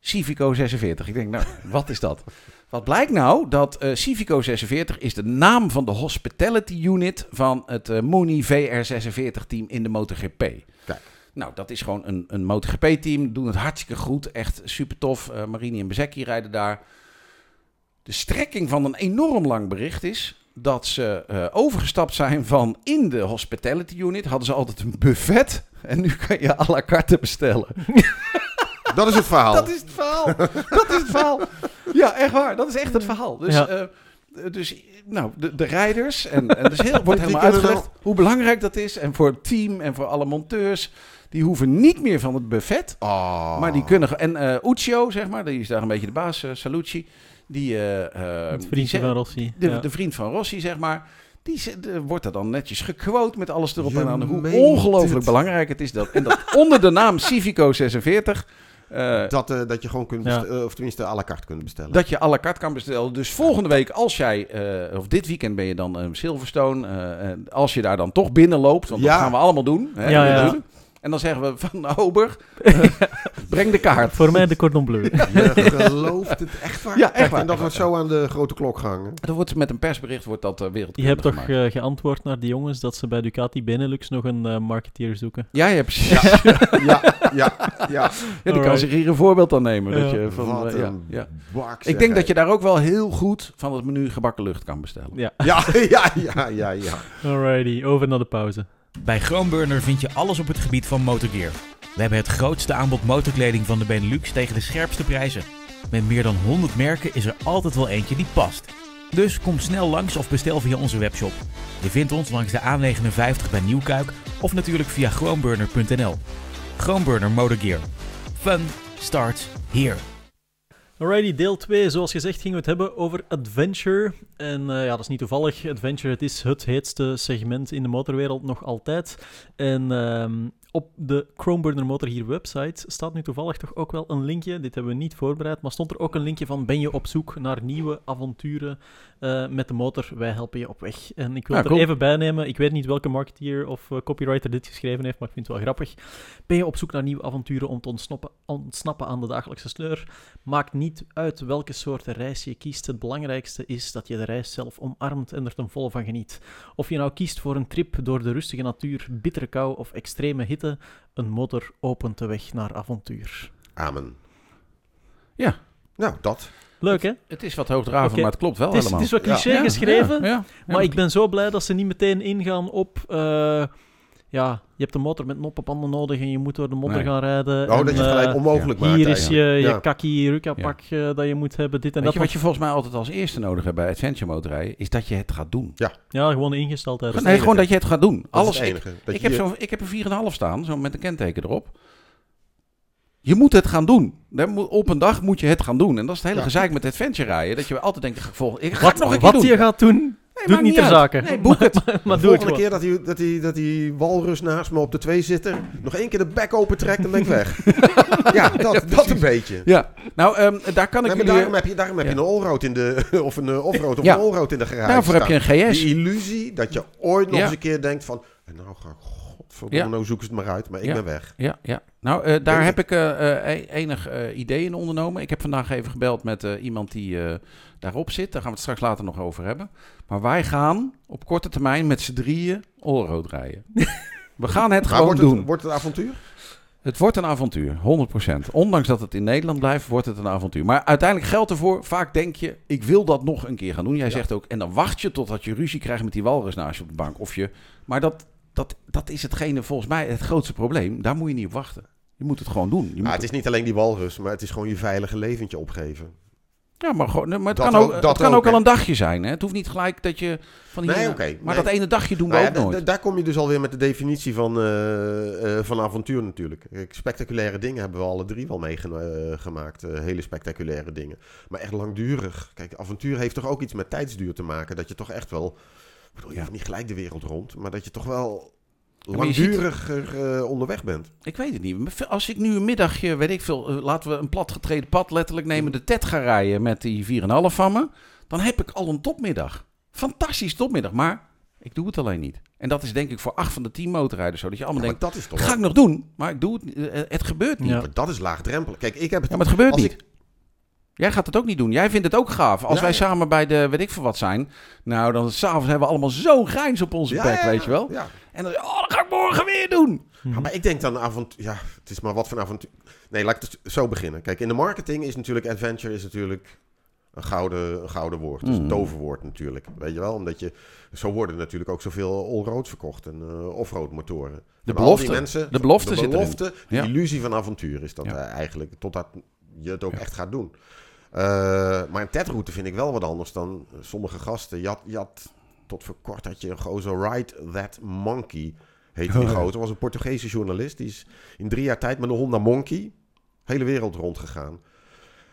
Civico 46. Ik denk, nou, wat is dat? Wat blijkt nou? Dat eh, Civico 46 is de naam van de hospitality unit van het eh Mooney VR46 team in de MotoGP. Nou, dat is gewoon een, een MotoGP-team. Doen het hartstikke goed. Echt super tof. Eh, Marini en Bezecchi rijden daar. De strekking van een enorm lang bericht is dat ze eh, overgestapt zijn van in de hospitality unit. Hadden ze altijd een buffet. En nu kan je à la carte bestellen. Dat is het verhaal. Dat is het verhaal. Dat is het verhaal. Ja, echt waar. Dat is echt het verhaal. Dus, Ja. eh, dus nou, de, de rijders. En, en dus heel, wordt helemaal uitgelegd hoe belangrijk dat is. En voor het team en voor alle monteurs. Die hoeven niet meer van het buffet. Oh. Maar die kunnen... En eh Uccio, zeg maar, die is daar een beetje de baas. eh, Salucci. Die, eh, die ze- van Rossi. de, ja. de vriend van Rossi, zeg maar. Die wordt er dan netjes gequote met alles erop Je en aan. Hoe ongelooflijk het. belangrijk het is. Dat, en dat onder de naam Civico 46... eh, dat, eh, dat je gewoon kunt, Ja. of tenminste à la carte kunt bestellen. dat je à la carte kan bestellen. Dus volgende week, als jij, eh, of dit weekend ben je dan een Silverstone. eh, en als je daar dan toch binnenloopt, want Ja. dat gaan we allemaal doen. Hè, Ja, ja. En dan zeggen we van Ober, eh, breng de kaart. Voor mij de cordon bleu. Je gelooft het echt waar. Ja, echt waar. En dat wordt zo aan de grote klok gehangen. Dat wordt met een persbericht wordt dat uh, wereld. Je hebt toch eh, geantwoord naar die jongens dat ze bij Ducati Benelux nog een marketeer zoeken? Ja, je hebt precies. Ja, ja, ja. Ja, die kan zich hier een voorbeeld aan nemen. Dat Ja. je van, Wat ja, een ja. bak, Ik denk dat je daar ook wel heel goed van het menu gebakken lucht kan bestellen. Ja. Ja, ja, ja, ja, ja. Alrighty, over naar de pauze. Bij Groenburner vind je alles op het gebied van motorgear. We hebben het grootste aanbod motorkleding van de Benelux tegen de scherpste prijzen. Met meer dan 100 merken is er altijd wel eentje die past. Dus kom snel langs of bestel via onze webshop. Je vindt ons langs de A59 bij Nieuwkuik of natuurlijk via groenburner.nl. Groenburner Motorgear. Fun starts here. Alrighty, deel 2. Zoals gezegd gingen we het hebben over Adventure. En eh, ja, dat is niet toevallig. Adventure, het is het heetste segment in de motorwereld nog altijd. En ehm, op de Chromeburner Motor hier website staat nu toevallig toch ook wel een linkje. Dit hebben we niet voorbereid, maar stond er ook een linkje van ben je op zoek naar nieuwe avonturen eh, met de motor? Wij helpen je op weg. En ik wil Ja, cool. er even bij nemen. Ik weet niet welke marketeer of eh, copywriter dit geschreven heeft, maar ik vind het wel grappig. Ben je op zoek naar nieuwe avonturen om te ontsnappen, ontsnappen aan de dagelijkse sleur? Maakt niet uit welke soort reis je kiest. Het belangrijkste is dat je de reis zelf omarmt en er ten volle van geniet. Of je nou kiest voor een trip door de rustige natuur, bittere kou of extreme hitte, een motor opent de weg naar avontuur. Amen. Ja. Nou, dat. Leuk hè? Het is wat hoogdravend, maar het klopt wel Het is, het helemaal. is wat cliché Ja. geschreven, Ja, ja. maar ik ben zo blij dat ze niet meteen ingaan op... eh, ja, je hebt een motor met noppenpanden nodig en je moet door de modder Nee. gaan rijden. Oh, en, dat je het eh, gelijk onmogelijk maakt. Hier is je, je. Ja. kaki ruka-pak eh, dat je moet hebben, dit en Weet dat. je wat je volgens mij altijd als eerste nodig hebt bij adventure motorrijden? Is dat je het gaat doen. Ja, gewoon ingesteldheid. het Nee, gewoon dat je het gaat doen. Dat Alles, is het ik, enige. Dat ik, je heb zo, ik heb een 4,5 staan, zo met een kenteken erop. Je moet het gaan doen. Op een dag moet je het gaan doen. En dat is het hele Ja. gezeik met adventure rijden. Dat je altijd denkt, ik ga ik ga Wat, het nog een keer wat doen. je gaat doen, doe maakt het niet ter zake. Nee, boek het. maar, maar de doe volgende keer dat die, dat, die, dat die walrus naast me op de twee zit, er, nog één keer de bek open trekt, dan ben ik weg. ja, dat, dat een beetje. Ja, nou, ehm, daar kan ik Nee, maar jullie... daarom heb je, daarom heb je Ja. een allroad in de, of een eh, offroad of Ja. een allroad in de garage Daarvoor heb je staan. een GS. Die illusie dat je ooit nog eens een keer denkt van, nou ga ik, godverdomme, Ja. nou zoeken ze het maar uit, maar ik Ja. ben weg. Ja, ja. Nou, eh, daar heb ik eh, eh, e- enig idee in ondernomen. Ik heb vandaag even gebeld met iemand die daarop zit. Daar gaan we het straks later nog over hebben. Maar wij gaan op korte termijn met z'n drieën allroad rijden. we gaan het Maar gewoon wordt doen. het, wordt het avontuur? Het wordt een avontuur, 100%. Ondanks dat het in Nederland blijft, wordt het een avontuur. Maar uiteindelijk geldt ervoor, vaak denk je, ik wil dat nog een keer gaan doen. Jij Ja. zegt ook, en dan wacht je totdat je ruzie krijgt met die walrus naast je op de bank. Of je, maar dat, dat, dat is hetgene volgens mij het grootste probleem. Daar moet je niet op wachten. Je moet het gewoon doen. Je moet Maar het is niet alleen die walrus, maar het is gewoon je veilige leventje opgeven. Ja, maar, gewoon, maar het Dat kan ook, het kan ook, ook al een dagje zijn. Hè? Het hoeft niet gelijk dat je van hier... Nee, maar nee. dat ene dagje doen we Nou ja, ook nooit. da- daar kom je dus alweer met de definitie van, eh, eh, van avontuur natuurlijk. Kijk, spectaculaire dingen hebben we alle drie wel meegemaakt. eh, hele spectaculaire dingen. Maar echt langdurig. Kijk, avontuur heeft toch ook iets met tijdsduur te maken. Dat je toch echt wel... Ik bedoel, je hoeft niet gelijk de wereld rond. Maar dat je toch wel langduriger eh, onderweg bent. Ik weet het niet. Als ik nu een middagje, weet ik veel, eh, laten we een platgetreden pad letterlijk nemen, de TED ga rijden met die 4,5 van me, dan heb ik al een topmiddag. Fantastisch topmiddag, maar ik doe het alleen niet. En dat is denk ik voor acht van de 10 motorrijders zo, dat je allemaal Ja, denkt, dat is toch ga ik nog doen, maar ik doe het. Eh, het gebeurt niet. Ja. Ja, maar dat is laagdrempelig. Kijk, ik heb het... maar het gebeurt als niet. ik- Jij gaat het ook niet doen. Jij vindt het ook gaaf. Als wij samen bij de weet ik veel wat zijn, nou dan s'avonds hebben we allemaal zo'n grijns op onze bek, weet je wel. Ja. En dan, oh, dat ga ik morgen weer doen. Ja, maar ik denk dan avontuur. Ja, het is maar wat voor een avontuur. Nee, laat ik het zo beginnen. Kijk, in de marketing is natuurlijk adventure is natuurlijk een gouden, een gouden woord. Is een Mm. toverwoord natuurlijk. Weet je wel? Omdat je. Zo worden natuurlijk ook zoveel allroads verkocht en eh offroad motoren. De belofte. die mensen, De belofte de zit erin. belofte, de illusie van avontuur is dat Ja. eigenlijk. Totdat je het ook Ja. echt gaat doen. Uh, maar een TED-route vind ik wel wat anders dan eh, sommige gasten. Je had, je had, tot voor kort had je een gozer, Ride That Monkey, heette die Oh, gozer. was een Portugese journalist. Die is in drie jaar tijd met een Honda Monkey hele wereld rondgegaan.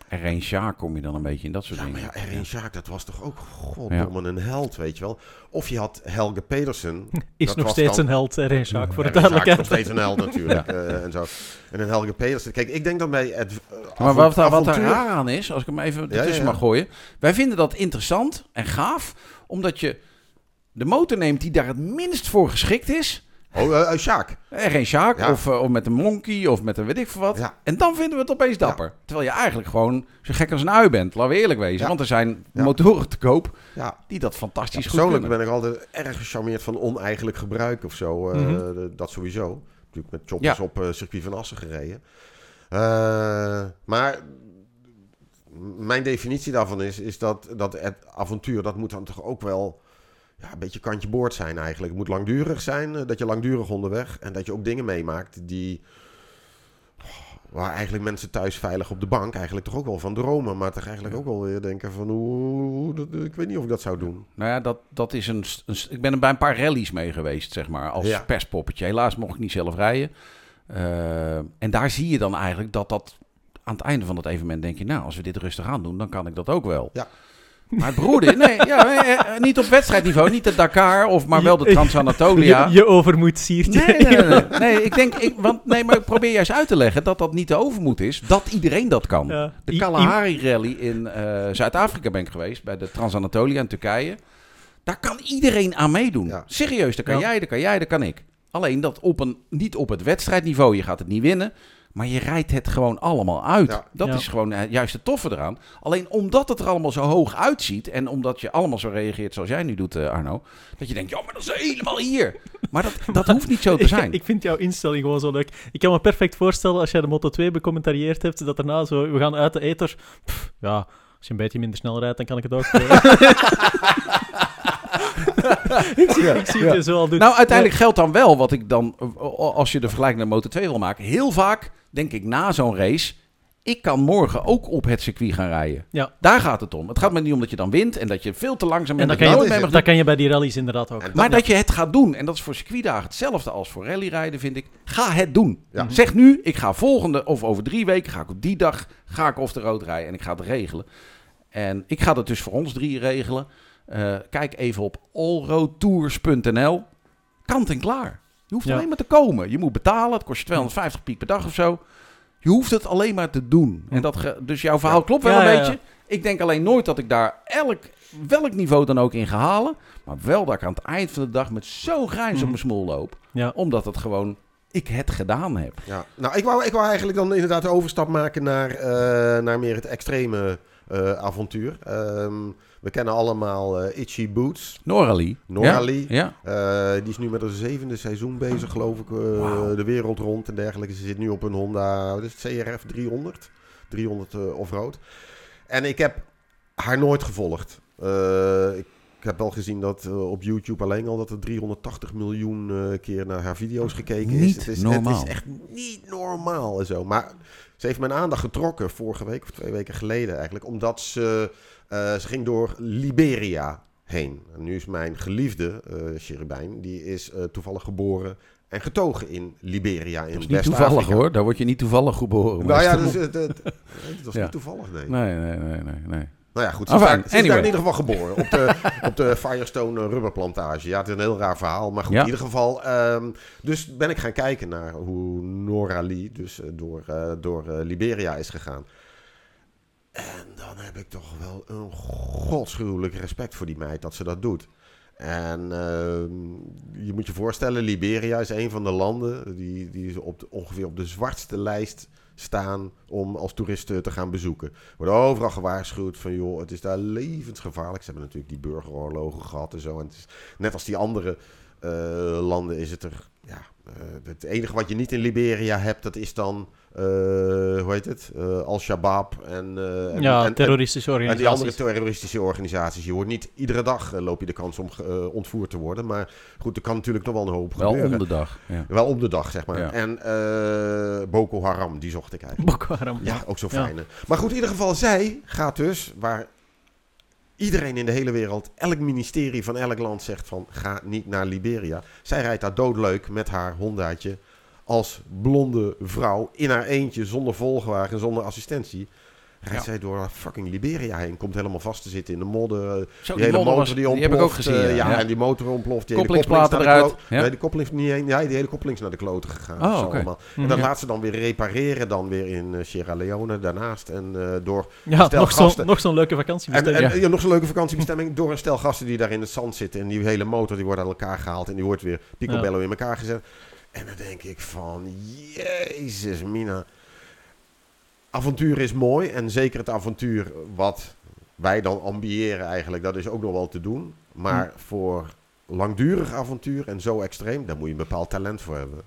Er een Sjaak kom je dan een beetje in dat soort Ja, maar dingen. ja, Erin Sjaak, dat was toch ook, goddomme, een held, weet je wel. Of je had Helge Pedersen. Is Dat nog was steeds dan- een held, Ren Sjaak, voor de Sjaak is nog duidelijkheid. steeds een held natuurlijk. eh, en, zo. en een Helge Pedersen. Kijk, ik denk dat bij het eh, Maar wat, daar- wat er raar aan is, als ik hem even Ja, ertussen ja, ja. mag gooien. Wij vinden dat interessant en gaaf, omdat je de motor neemt die daar het minst voor geschikt is. Oh, eh, eh, Sjaak. Er geen Sjaak, Ja. of, eh, of met een Monkey, of met een weet ik veel wat. Ja. En dan vinden we het opeens dapper. Terwijl je eigenlijk gewoon zo gek als een ui bent. Laten we eerlijk wezen. Want er zijn motoren te koop Ja, die dat fantastisch goed Persoonlijk kunnen. ben ik altijd erg gecharmeerd van oneigenlijk gebruik of zo. eh, Mhm. dat sowieso. Natuurlijk met choppers op eh, circuit van Assen gereden. Eh, maar mijn definitie daarvan is, is dat, dat het avontuur, dat moet dan toch ook wel ja, een beetje kantje boord zijn eigenlijk. Het moet langdurig zijn, eh, dat je langdurig onderweg en dat je ook dingen meemaakt die... Waar eigenlijk mensen thuis veilig op de bank eigenlijk toch ook wel van dromen. Maar toch eigenlijk ook wel weer denken van hoe... dat- Ik weet niet of ik dat zou doen. Nou ja, dat, dat is een, een- Ik ben er bij een paar rallies mee geweest, zeg maar, als Ja. perspoppetje. Helaas mocht ik niet zelf rijden. Eh, en daar zie je dan eigenlijk dat dat... Aan het einde van het evenement denk je, nou, als we dit rustig aan doen, dan kan ik dat ook wel. Ja. Maar het broeder, nee, ja, eh, eh, niet op wedstrijdniveau, niet de Dakar, of maar wel de Transanatolia. Je, je overmoed siert je. Nee, nee, nee, nee. Nee, ik denk, ik, want, nee, maar ik probeer juist uit te leggen dat dat niet de overmoed is. Dat iedereen dat kan. Ja. De Kalahari Rally in eh, Zuid-Afrika ben ik geweest, bij de Transanatolia in Turkije. Daar kan iedereen aan meedoen. Ja. Serieus, daar kan Ja. jij, daar kan jij, daar kan ik. Alleen dat op een, niet op het wedstrijdniveau, je gaat het niet winnen. Maar je rijdt het gewoon allemaal uit. Ja. Dat Ja. is gewoon eh, juist het toffe eraan. Alleen omdat het er allemaal zo hoog uitziet. En omdat je allemaal zo reageert zoals jij nu doet, eh, Arno. Dat je denkt, ja, maar dat is helemaal hier. Maar dat, dat hoeft niet zo te zijn. Ik, ik vind jouw instelling gewoon zo leuk. Ik kan me perfect voorstellen als jij de Moto 2 becommentarieerd hebt, dat daarna zo, we gaan uit de ether. Pff, ja, als je een beetje minder snel rijdt, dan kan ik het ook. ik zie, ik zie het zo al doen. Nou, uiteindelijk geldt dan wel wat ik dan, als je de vergelijking naar Moto 2 wil maken. Heel vaak denk ik na zo'n race, Ik kan morgen ook op het circuit gaan rijden. Ja. Daar gaat het om. Het gaat me niet om dat je dan wint en dat je veel te langzaam En bent. dat dat kan, je dat kan bij die rallies inderdaad ook. En maar dat je het gaat doen, en dat is voor circuitdagen hetzelfde als voor rallyrijden, vind ik. Ga het doen. Ja. Zeg nu, ik ga volgende of over drie weken, ga ik op die dag, ga ik off de road rijden en ik ga het regelen. En ik ga dat dus voor ons drie regelen. Eh, kijk even op allroadtours.nl. Kant en klaar. Je hoeft Ja. alleen maar te komen. Je moet betalen, het kost je 250 piek per dag of zo. Je hoeft het alleen maar te doen. En dat ge- dus jouw verhaal klopt wel Ja, een ja, ja. beetje. Ik denk alleen nooit dat ik daar elk, welk niveau dan ook in ga halen. Maar wel dat ik aan het eind van de dag met zo'n grijns op Mhm. mijn smoel loop. Ja. Omdat het gewoon, ik het gedaan heb. Ja. Nou, ik wou, ik wou eigenlijk dan inderdaad de overstap maken naar, eh, naar meer het extreme eh, avontuur. Ehm, we kennen allemaal eh, Itchy Boots. Noralie. Noralie. Ja? Eh, die is nu met haar zevende seizoen bezig, geloof ik. eh. De wereld rond en dergelijke. Ze zit nu op een Honda wat is het, CRF 300. 300 eh, off-road. En ik heb haar nooit gevolgd. Ik, ik heb wel gezien dat op YouTube alleen al dat er 380 miljoen keer naar haar video's gekeken is. Niet Het is. normaal. Het is echt niet normaal en zo. Maar ze heeft mijn aandacht getrokken vorige week of twee weken geleden eigenlijk. Omdat ze, eh, ze ging door Liberia heen. En nu is mijn geliefde, eh Cherubijn, die is eh, toevallig geboren en getogen in Liberia in Dat is niet West-Afrika. toevallig hoor. Daar word je niet toevallig geboren. Nou ja, dus, het, het, het was Ja. niet toevallig, nee. Nee, nee, nee, nee. nee. Nou ja, goed. Ze is, Enfin, ze is daar in ieder geval geboren. Op de, op de Firestone rubberplantage. Ja, het is een heel raar verhaal. Maar goed, Ja. in ieder geval. ehm, dus ben ik gaan kijken naar hoe Nora Lee dus door, eh, door Liberia is gegaan. En dan heb ik toch wel een godschuwelijk respect voor die meid dat ze dat doet. En ehm, je moet je voorstellen, Liberia is een van de landen die, die op ongeveer op de zwartste lijst staan om als toeristen te gaan bezoeken. Worden overal gewaarschuwd van joh, het is daar levensgevaarlijk. Ze hebben natuurlijk die burgeroorlogen gehad en zo. En het is, net als die andere eh, landen is het er. Ja, eh, het enige wat je niet in Liberia hebt, dat is dan, hoe heet het? Eh, Al-Shabaab en, eh, en, Ja, en- terroristische en die andere organisaties. terroristische organisaties. Je wordt niet iedere dag eh, loop je de kans om eh, ontvoerd te worden. Maar goed, er kan natuurlijk nog wel een hoop Wel gebeuren. om de dag. Ja. Wel om de dag, zeg maar. Ja. En eh, Boko Haram, die zocht ik eigenlijk. Boko Haram. Ja, ook zo'n Ja. fijne. Maar goed, in ieder geval, zij gaat dus waar iedereen in de hele wereld, elk ministerie van elk land zegt van ga niet naar Liberia. Zij rijdt daar doodleuk met haar Hondaatje als blonde vrouw in haar eentje, zonder volgwagen, zonder assistentie. Rijdt Ja. zij door fucking Liberia heen. Komt helemaal vast te zitten in de modder. Zo, die, die hele motor was- die die ontploft. heb ik ook gezien. eh, ja. ja, en die motor ontploft. Die hele Koppelingsplaten de eruit. Ja. Nee, die koppelings niet heen. Ja, die hele koppelings naar de kloten gegaan. Oh, allemaal. En Mhm. dat laat ze dan weer repareren, dan weer in eh, Sierra Leone daarnaast. En eh, door Ja, nog zo'n leuke en, vakantiebestemming. en, ja, nog zo'n leuke vakantiebestemming. Door een stel gasten die daar in het zand zitten. En die hele motor die wordt aan elkaar gehaald. En die wordt weer picobello in elkaar gezet. En dan denk ik van, jezus mina. Avontuur is mooi. En zeker het avontuur wat wij dan ambiëren eigenlijk. Dat is ook nog wel te doen. Maar Hm. voor langdurig avontuur en zo extreem. Daar moet je een bepaald talent voor hebben.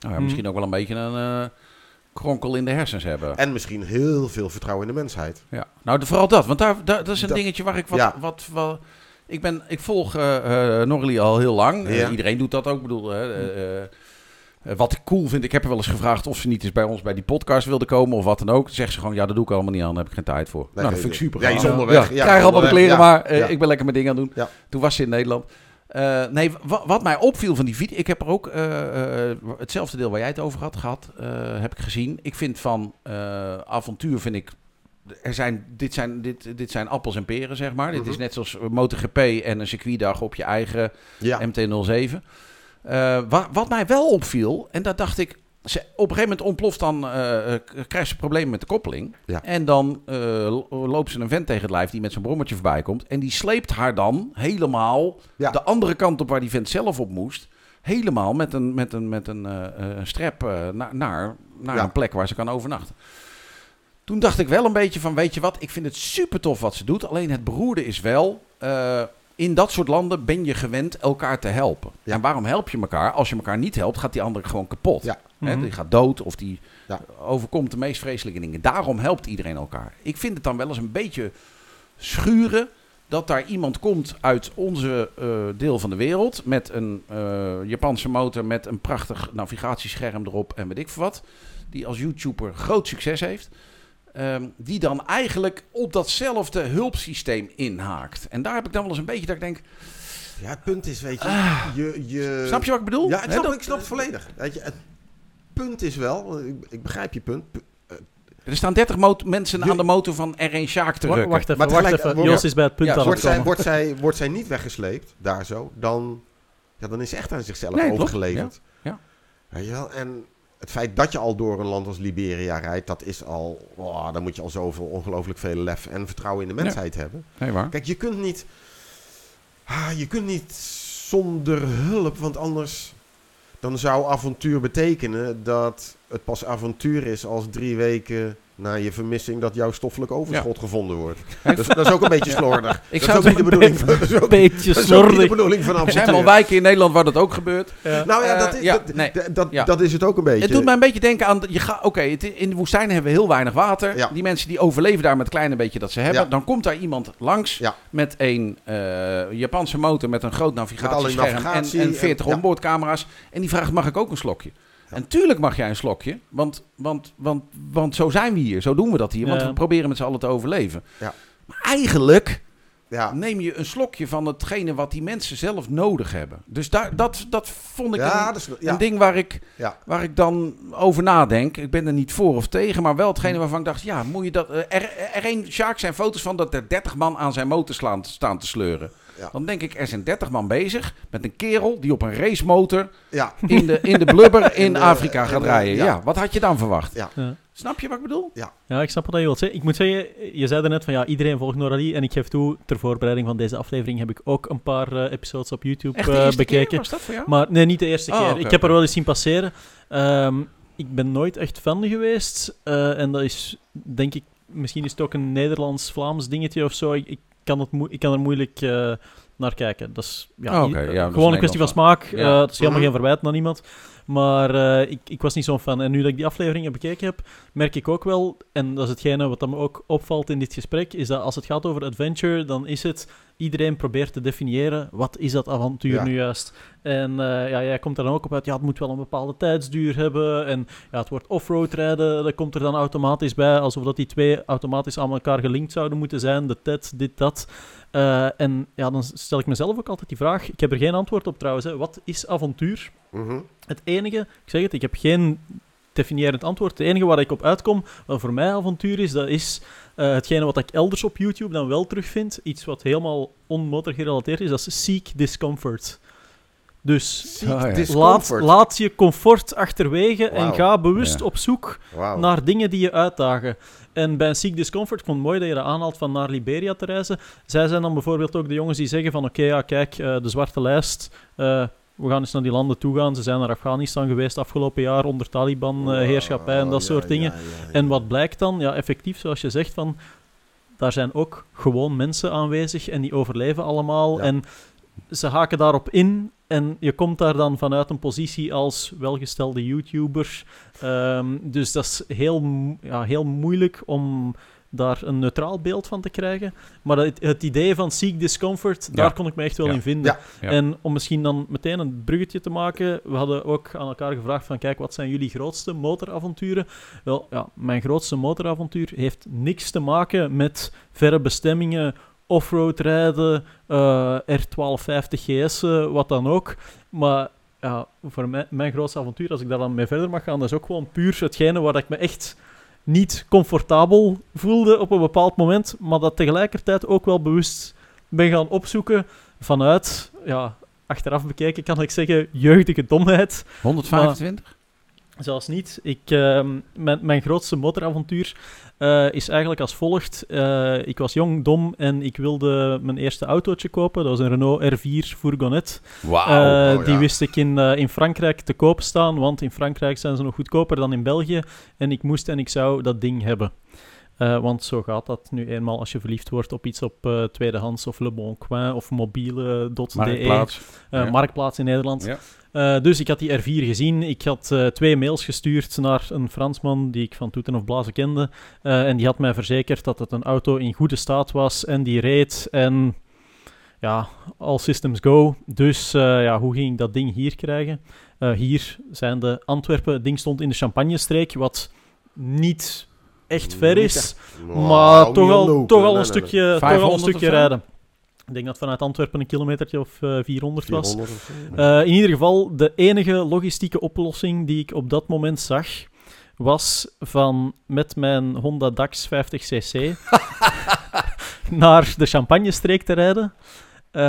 Nou, ja, Hm. misschien ook wel een beetje een eh, kronkel in de hersens hebben. En misschien heel veel vertrouwen in de mensheid. Ja. Nou, de- vooral dat. Want daar, daar, dat is een Dat- dingetje waar ik wat... Ja. wat, wat ik, ben, ik volg Norley al heel lang. Iedereen doet dat ook. Ik bedoel, hè, wat ik cool vind, ik heb er wel eens gevraagd of ze niet eens bij ons bij die podcast wilde komen of wat dan ook. Dan zegt ze gewoon, ja, dat doe ik allemaal niet aan, daar heb ik geen tijd voor. nou, dat vind ik super. Ja, je is gaaf. onderweg. Ja, Ja, krijg allemaal de kleren Ja. maar. eh. Ik ben lekker mijn ding aan het doen. Toen was ze in Nederland. Eh, nee, wa- wat mij opviel van die video, ik heb er ook eh, eh, hetzelfde deel waar jij het over had gehad, eh, heb ik gezien. Ik vind van eh, avontuur vind ik, er zijn, dit zijn, dit, dit zijn appels en peren zeg maar. Dit is Mhm. net zoals MotoGP en een circuitdag op je eigen Ja. MT-07. Eh, wa- wat mij wel opviel, en dat dacht ik, ze, op een gegeven moment ontploft dan, k- krijgt ze problemen met de koppeling. Ja. En dan lo- loopt ze een vent tegen het lijf die met zijn brommertje voorbij komt. En die sleept haar dan helemaal Ja. de andere kant op waar die vent zelf op moest. Helemaal met een, met een, met een na- naar, naar Ja. een plek waar ze kan overnachten. Toen dacht ik wel een beetje van, weet je wat, ik vind het super tof wat ze doet. Alleen het beroerde is wel, in dat soort landen ben je gewend elkaar te helpen. Ja. En waarom help je elkaar? Als je elkaar niet helpt, gaat die andere gewoon kapot. Ja. Hè, Mhm. die gaat dood of die Ja. overkomt de meest vreselijke dingen. Daarom helpt iedereen elkaar. Ik vind het dan wel eens een beetje schuren dat daar iemand komt uit onze eh, deel van de wereld met een eh, Japanse motor met een prachtig navigatiescherm erop en weet ik veel wat. Die als YouTuber groot succes heeft. Ehm, die dan eigenlijk op datzelfde hulpsysteem inhaakt. En daar heb ik dan wel eens een beetje dat ik denk, Ja, het punt is, weet je, Ah. je, je... snap je wat ik bedoel? Ja, ik snap, dat- ik snap het volledig. Weet je, het punt is wel, ik, ik begrijp je punt. Pu- Er staan 30 mot- mensen aan de motor van R1 Sjaak te Wa- rukken. Wacht even, Maar wacht even. ja. Jos is bij het punt Ja, aan het Wordt zij, wordt, zij, wordt zij niet weggesleept, daar zo, dan, ja, dan is ze echt aan zichzelf Nee, overgeleverd. Ja, Weet je wel? En het feit dat je al door een land als Liberia rijdt, dat is al, oh, dan moet je al zoveel ongelooflijk veel lef en vertrouwen in de mensheid hebben. Nee, waar? Kijk, je kunt niet, ah, je kunt niet zonder hulp, want anders dan zou avontuur betekenen dat het pas avontuur is als drie weken na je vermissing dat jouw stoffelijk overschot gevonden wordt. Dat is, dat is ook een beetje slordig. Ik dat zou is ook niet de bedoeling van, dat is ook, Beetje dat is ook niet de slordig. bedoeling van Er zijn wel wijken in Nederland waar dat ook gebeurt. Nou ja, dat, Eh, is, ja, dat, nee. dat, dat, Ja. dat is het ook een beetje. Het doet mij een beetje denken aan... Je ga, Oké, in de woestijn hebben we heel weinig water. Ja. Die mensen die overleven daar met het kleine beetje dat ze hebben. Ja. Dan komt daar iemand langs Ja. met een eh, Japanse motor met een groot navigatiescherm navigatie en, en en- 40 ja. onboardcamera's. En die vraagt, mag ik ook een slokje? En tuurlijk mag jij een slokje, want, want, want, want zo zijn we hier. Zo doen we dat hier, want we proberen met z'n allen te overleven. Ja. Maar eigenlijk ja. neem je een slokje van hetgene wat die mensen zelf nodig hebben. Dus daar, dat, dat vond ik Ja, een, ja. ding waar ik, Ja. waar ik dan over nadenk. Ik ben er niet voor of tegen, maar wel hetgene waarvan ik dacht... ja, moet je dat... eh, Er, er een Sjaak zijn foto's van dat er 30 man aan zijn motor slaan, staan te sleuren. Ja. Dan denk ik, er zijn 30 man bezig met een kerel die op een racemotor Ja. in de, in de blubber in, In de- Afrika in gaat de- rijden. Ja. ja. wat had je dan verwacht? Ja. Ja. Snap je wat ik bedoel? Ja, ik snap wat je wilt zeggen. Ik moet zeggen, je zei er net van ja, iedereen volgt Norali. En ik geef toe, ter voorbereiding van deze aflevering heb ik ook een paar eh, episodes op YouTube Echt de eh, eerste bekeken. keer was dat voor jou? Maar nee, niet de eerste Oh, keer. ik heb er wel eens zien passeren. Ehm, ik ben nooit echt fan geweest. eh, en dat is, denk ik, misschien is het ook een Nederlands-Vlaams dingetje of zo. Ik, ik, kan, het ik kan er moeilijk eh, naar kijken. Dat is ja, Oh, dat is gewoon een kwestie van smaak. Ja. Eh, dat is helemaal Mhm. geen verwijt naar niemand. Maar eh, ik, ik was niet zo'n fan. En nu dat ik die afleveringen bekeken heb, merk ik ook wel, en dat is hetgene wat me ook opvalt in dit gesprek, is dat als het gaat over adventure, dan is het, iedereen probeert te definiëren, wat is dat avontuur Ja. nu juist? En eh, ja, jij komt er dan ook op uit, ja, het moet wel een bepaalde tijdsduur hebben, en ja, het wordt offroad rijden, dat komt er dan automatisch bij, alsof dat die twee automatisch aan elkaar gelinkt zouden moeten zijn, de TED, dit, dat. Eh, en ja, dan stel ik mezelf ook altijd die vraag, ik heb er geen antwoord op trouwens, hè. wat is avontuur? Mhm. Het enige, ik zeg het, ik heb geen definiërend antwoord. Het enige waar ik op uitkom, wat voor mij avontuur is, dat is eh, hetgene wat ik elders op YouTube dan wel terugvind. Iets wat helemaal onmotor gerelateerd is, dat is seek discomfort. Dus Oh, ja. laat, je comfort achterwege en ga bewust Ja. op zoek naar dingen die je uitdagen. En bij een Seek Discomfort, ik vond het mooi dat je dat aanhaalt van naar Liberia te reizen. Zij zijn dan bijvoorbeeld ook de jongens die zeggen van oké, ja kijk, eh, de zwarte lijst, eh, we gaan eens naar die landen toe gaan. Ze zijn naar Afghanistan geweest afgelopen jaar onder Taliban-heerschappij en dat Oh, soort ja, dingen. ja. En wat blijkt dan? Ja, effectief, zoals je zegt, van, daar zijn ook gewoon mensen aanwezig en die overleven allemaal. En ze haken daarop in en je komt daar dan vanuit een positie als welgestelde YouTuber. Ehm, dus dat is heel, ja, heel moeilijk om daar een neutraal beeld van te krijgen. Maar het, het idee van seek discomfort, daar kon ik me echt wel Ja. in vinden. Ja. En om misschien dan meteen een bruggetje te maken, we hadden ook aan elkaar gevraagd van kijk, wat zijn jullie grootste motoravonturen? Wel, ja, mijn grootste motoravontuur heeft niks te maken met verre bestemmingen, offroad rijden, eh, R1250 GS, eh, wat dan ook. Maar ja, voor mij, mijn grootste avontuur, als ik daar dan mee verder mag gaan, dat is ook gewoon puur hetgene waar ik me echt niet comfortabel voelde op een bepaald moment, maar dat tegelijkertijd ook wel bewust ben gaan opzoeken vanuit, ja, achteraf bekeken kan ik zeggen, jeugdige domheid. 125? Zelfs niet. Ik, ehm, mijn, mijn grootste motoravontuur eh, is eigenlijk als volgt. Eh, ik was jong, dom en ik wilde mijn eerste autootje kopen. Dat was een Renault R4 Fourgonnet. Eh, oh die ja. wist ik in, in Frankrijk te koop staan, want in Frankrijk zijn ze nog goedkoper dan in België. En ik moest en ik zou dat ding hebben. Eh, want zo gaat dat nu eenmaal als je verliefd wordt op iets op eh, tweedehands of Le Bon Coin of mobiele.de. Marktplaats. Eh, Ja. Marktplaats in Nederland. Ja. Dus ik had die R4 gezien. Ik had twee mails gestuurd naar een Fransman die ik van toeten of blazen kende. En die had mij verzekerd dat het een auto in goede staat was en die reed. En ja, all systems go. Dus ja, hoe ging ik dat ding hier krijgen? Hier zijn de Antwerpen. Het ding stond in de Champagne-streek, wat niet echt ver is. Maar toch al, toch al een nee, nee. stukje, toch al 500 een stukje rijden. Ik denk dat vanuit Antwerpen een kilometertje of eh 400 was. 400 of zo. Eh, in ieder geval, de enige logistieke oplossing die ik op dat moment zag, was van met mijn Honda Dax 50cc naar de Champagne-streek te rijden. Eh,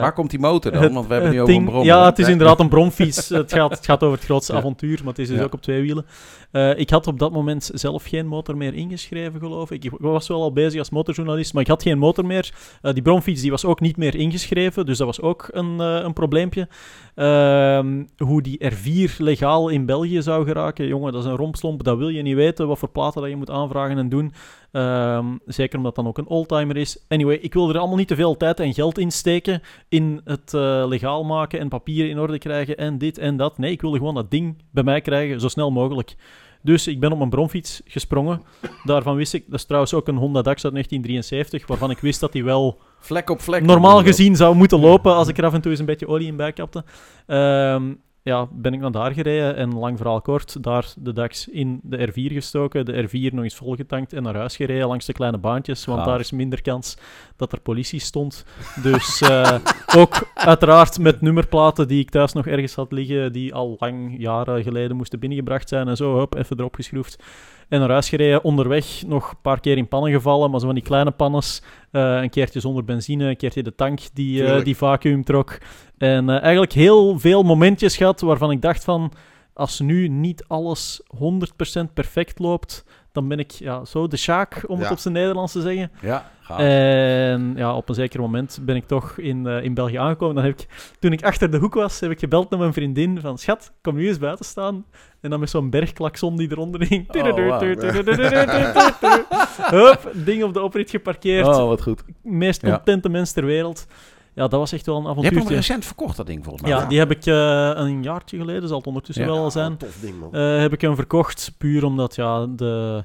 Waar komt die motor dan? Want we hebben nu over een brom. Ja, het is inderdaad een bromfiets. het, gaat, het gaat over het grootste Ja. avontuur, maar het is dus Ja. ook op twee wielen. Eh, ik had op dat moment zelf geen motor meer ingeschreven, geloof ik. Ik was wel al bezig als motorjournalist, maar ik had geen motor meer. Eh, die bromfiets die was ook niet meer ingeschreven, dus dat was ook een, een probleempje. Ehm, hoe die R4 legaal in België zou geraken, jongen, dat is een rompslomp. Dat wil je niet weten, wat voor platen dat je moet aanvragen en doen. Ehm, zeker omdat dat dan ook een oldtimer is. Anyway, ik wil er allemaal niet te veel tijd en geld in steken in het eh, legaal maken en papieren in orde krijgen en dit en dat. Nee, ik wilde gewoon dat ding bij mij krijgen, zo snel mogelijk. Dus ik ben op mijn bromfiets gesprongen. Daarvan wist ik, dat is trouwens ook een Honda Dax uit 1973, waarvan ik wist dat die wel Vlek op vlek. normaal gezien zou moeten lopen als ik er af en toe eens een beetje olie in bij kapte. Ja, ben ik naar daar gereden en lang verhaal kort, daar de DAX in de R4 gestoken, de R4 nog eens volgetankt en naar huis gereden langs de kleine baantjes, want daar is minder kans dat er politie stond. Dus eh, ook uiteraard met nummerplaten die ik thuis nog ergens had liggen, die al lang jaren geleden moesten binnengebracht zijn en zo, hop, even erop geschroefd. En naar huis gereden, onderweg nog een paar keer in pannen gevallen, maar zo van die kleine pannes. Eh, een keertje zonder benzine, een keertje de tank die, Tuurlijk. die vacuüm trok. En eh, eigenlijk heel veel momentjes gehad waarvan ik dacht van... Als nu niet alles 100% perfect loopt, dan ben ik ja, zo de Sjaak, om het Ja. op zijn Nederlands te zeggen. Ja, gaaf. En ja, op een zeker moment ben ik toch in, eh, in België aangekomen. Dan heb ik, toen ik achter de hoek was, heb ik gebeld naar mijn vriendin van... Schat, kom nu eens buiten staan. En dan met zo'n bergklakson die eronder. Oh. Hup, ding op de oprit geparkeerd. oh, wat goed. Meest Ja. contente mens ter wereld. Ja, dat was echt wel een Je hebt hem recent verkocht, dat ding, volgens mij. Ja, die heb ik eh, een jaartje geleden, zal het ondertussen Ja. wel al zijn. Tof ding, man. Eh, heb ik hem verkocht, puur omdat ja, de,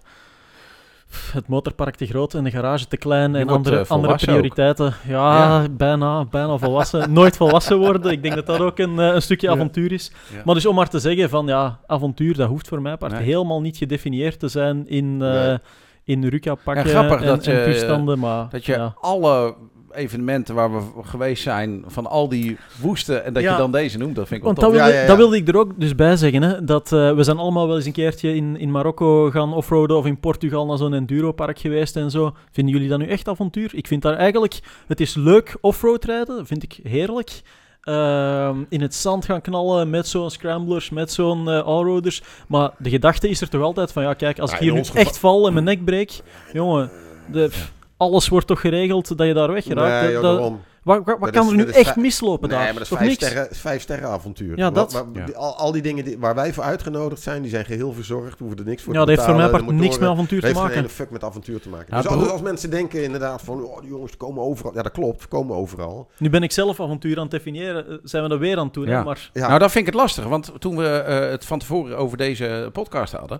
het motorpark te groot en de garage te klein Je en wordt, andere, eh, andere prioriteiten. Ja, bijna, bijna volwassen. Nooit volwassen worden. Ik denk dat dat ook een, eh, een stukje Ja. avontuur is. Ja. Maar dus om maar te zeggen van ja, avontuur, dat hoeft voor mij part Nee. helemaal niet gedefinieerd te zijn in, eh Nee. in Ruka-pakken Ja, grappig en, dat en toestanden. Maar, Dat je ja. alle evenementen waar we geweest zijn, van al die woesten, en dat Ja. je dan deze noemt, dat vind ik wel Want dat tof. wilde, Ja, ja, ja. dat wilde ik er ook dus bij zeggen. Hè, dat, eh, we zijn allemaal wel eens een keertje in, in Marokko gaan offroaden of in Portugal naar zo'n enduropark geweest en zo. Vinden jullie dat nu echt avontuur? Ik vind daar eigenlijk... Het is leuk offroad rijden, vind ik heerlijk. Ehm, in het zand gaan knallen met zo'n scramblers, met zo'n eh allroaders. Maar de gedachte is er toch altijd van, ja kijk, als Ja, ik in hier nu echt val en mijn nek breek, jongen, de, alles wordt toch geregeld dat je daar weggeraakt. Nee, joh, dat- wat wat, wat Dat kan is- er nu echt mislopen Nee, daar? maar dat is vijf niks? sterren, vijf sterren avontuur. Ja, dat. Maar Ja. al, al die dingen die, waar wij voor uitgenodigd zijn, die zijn geheel verzorgd. We hoeven er niks voor Ja, te dat heeft voor mij betalen. niks met avontuur te heeft geen maken. ene fuck met avontuur te maken. Ja, dus als, als mensen denken inderdaad van, oh, die jongens komen overal. Ja, dat klopt, komen overal. Nu ben ik zelf avontuur aan het definiëren. eh, Zijn we dat weer aan hè? Ja. Maar Ja. Nou, dat vind ik het lastig, want toen we eh, het van tevoren over deze podcast hadden,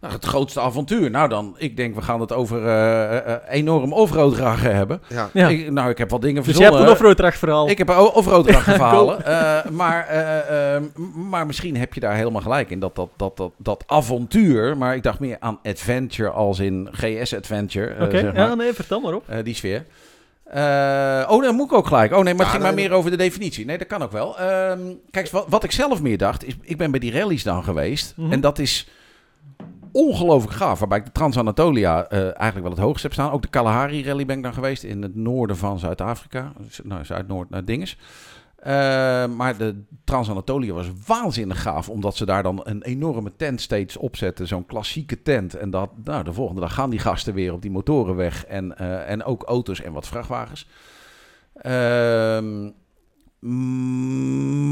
nou, het grootste avontuur. Nou dan, ik denk we gaan het over eh, eh, enorm offroad dragen hebben. Ja. ja. Ik, nou, ik heb wat dingen dus jij verzonnen. hebt een offroad verhaal. Ik heb een offroad verhalen. eh, maar, maar misschien heb je daar helemaal gelijk in. Dat, dat, dat, dat, dat avontuur. Maar ik dacht meer aan adventure als in GS Adventure. eh, Oké, zeg maar. ja, nee, vertel maar op. Eh, die sfeer. Eh, oh, dan moet ik ook gelijk. Oh nee, maar het Ja, ging maar nee, meer over de definitie. Nee, dat kan ook wel. Ehm, kijk, wat, wat ik zelf meer dacht, is... Ik ben bij die rallies dan geweest. Mhm. En dat is ongelooflijk gaaf. Waarbij ik de Trans-Anatolia eh, eigenlijk wel het hoogst heb staan. Ook de Kalahari Rally ben ik dan geweest in het noorden van Zuid-Afrika. Dus, Nou, Zuid-Noord naar Dinges. Eh, maar de Trans-Anatolia was waanzinnig gaaf. Omdat ze daar dan een enorme tent steeds opzetten. Zo'n klassieke tent. En dat, nou, de volgende dag gaan die gasten weer op die motoren weg. En, eh, en ook auto's en wat vrachtwagens. Ehm,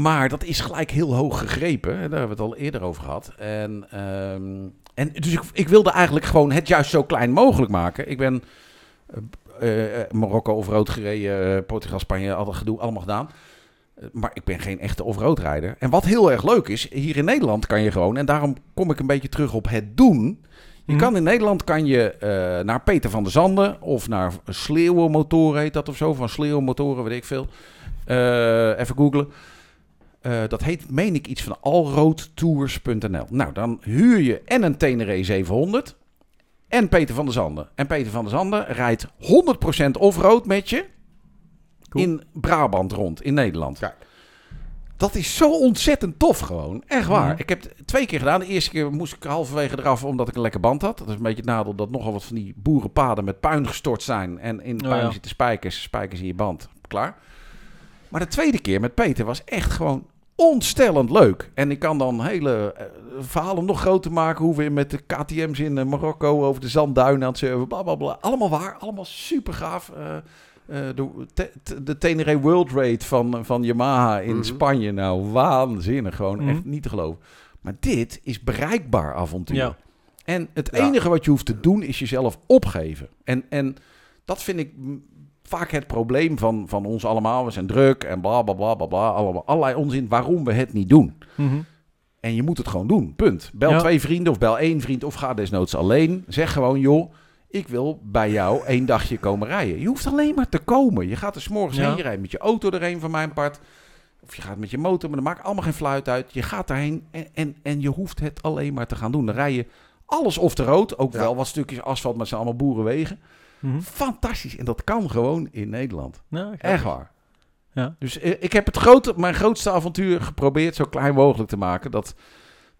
maar dat is gelijk heel hoog gegrepen. Daar hebben we het al eerder over gehad. En, ehm, en dus ik, ik wilde eigenlijk gewoon het juist zo klein mogelijk maken. Ik ben eh, eh, Marokko gereden, Portugal, Spanje, al dat gedoe, allemaal gedaan. Maar ik ben geen echte off-road rijder. En wat heel erg leuk is, hier in Nederland kan je gewoon, en daarom kom ik een beetje terug op het doen. Je Mhm. kan in Nederland kan je naar Peter van der Zanden of naar Sleeuwenmotoren heet dat of zo, van Sleeuwenmotoren, weet ik veel. Even googlen. Eh, dat heet, meen ik, iets van allroadtours.nl. Nou, dan huur je en een Tenere 700 en Peter van der Zanden. En Peter van der Zanden rijdt 100% offroad met je Cool. in Brabant rond, in Nederland. Dat is zo ontzettend tof gewoon. Echt waar. Mhm. Ik heb het twee keer gedaan. De eerste keer moest ik halverwege eraf omdat ik een lekke band had. Dat is een beetje het nadeel dat nogal wat van die boerenpaden met puin gestort zijn. En in Oh puin ja. zitten spijkers, spijkers in je band. Klaar. Maar de tweede keer met Peter was echt gewoon ontstellend leuk. En ik kan dan hele eh, verhalen nog groter maken. Hoe we met de KTM's in eh, Marokko over de zandduinen aan het surfen. Bla, bla, bla. Allemaal waar. Allemaal super gaaf. Eh, eh, de, te- te- de Tenere World Raid van, van Yamaha in Mhm. Spanje. Nou, waanzinnig. Gewoon Mhm. echt niet te geloven. Maar dit is bereikbaar avontuur. Ja. En het Ja. enige wat je hoeft te doen is jezelf opgeven. En, en dat vind ik vaak het probleem van, van ons allemaal. We zijn druk en bla bla bla bla bla. Allemaal, allerlei onzin waarom we het niet doen. Mhm. En je moet het gewoon doen. Punt. Bel Ja. twee vrienden of bel één vriend of ga desnoods alleen. Zeg gewoon, joh, ik wil bij jou één dagje komen rijden. Je hoeft alleen maar te komen. Je gaat er 's morgens Ja. heen, je rijdt met je auto erheen van mijn part. Of je gaat met je motor, maar dat maakt allemaal geen fluit uit. Je gaat daarheen en, en, en je hoeft het alleen maar te gaan doen. Dan rij je alles off de rood. Ook Ja. wel wat stukjes asfalt, maar het zijn allemaal boerenwegen. Mhm. Fantastisch. En dat kan gewoon in Nederland. Echt waar. Ja. Dus eh, ik heb het grote, mijn grootste avontuur geprobeerd zo klein mogelijk te maken. Dat,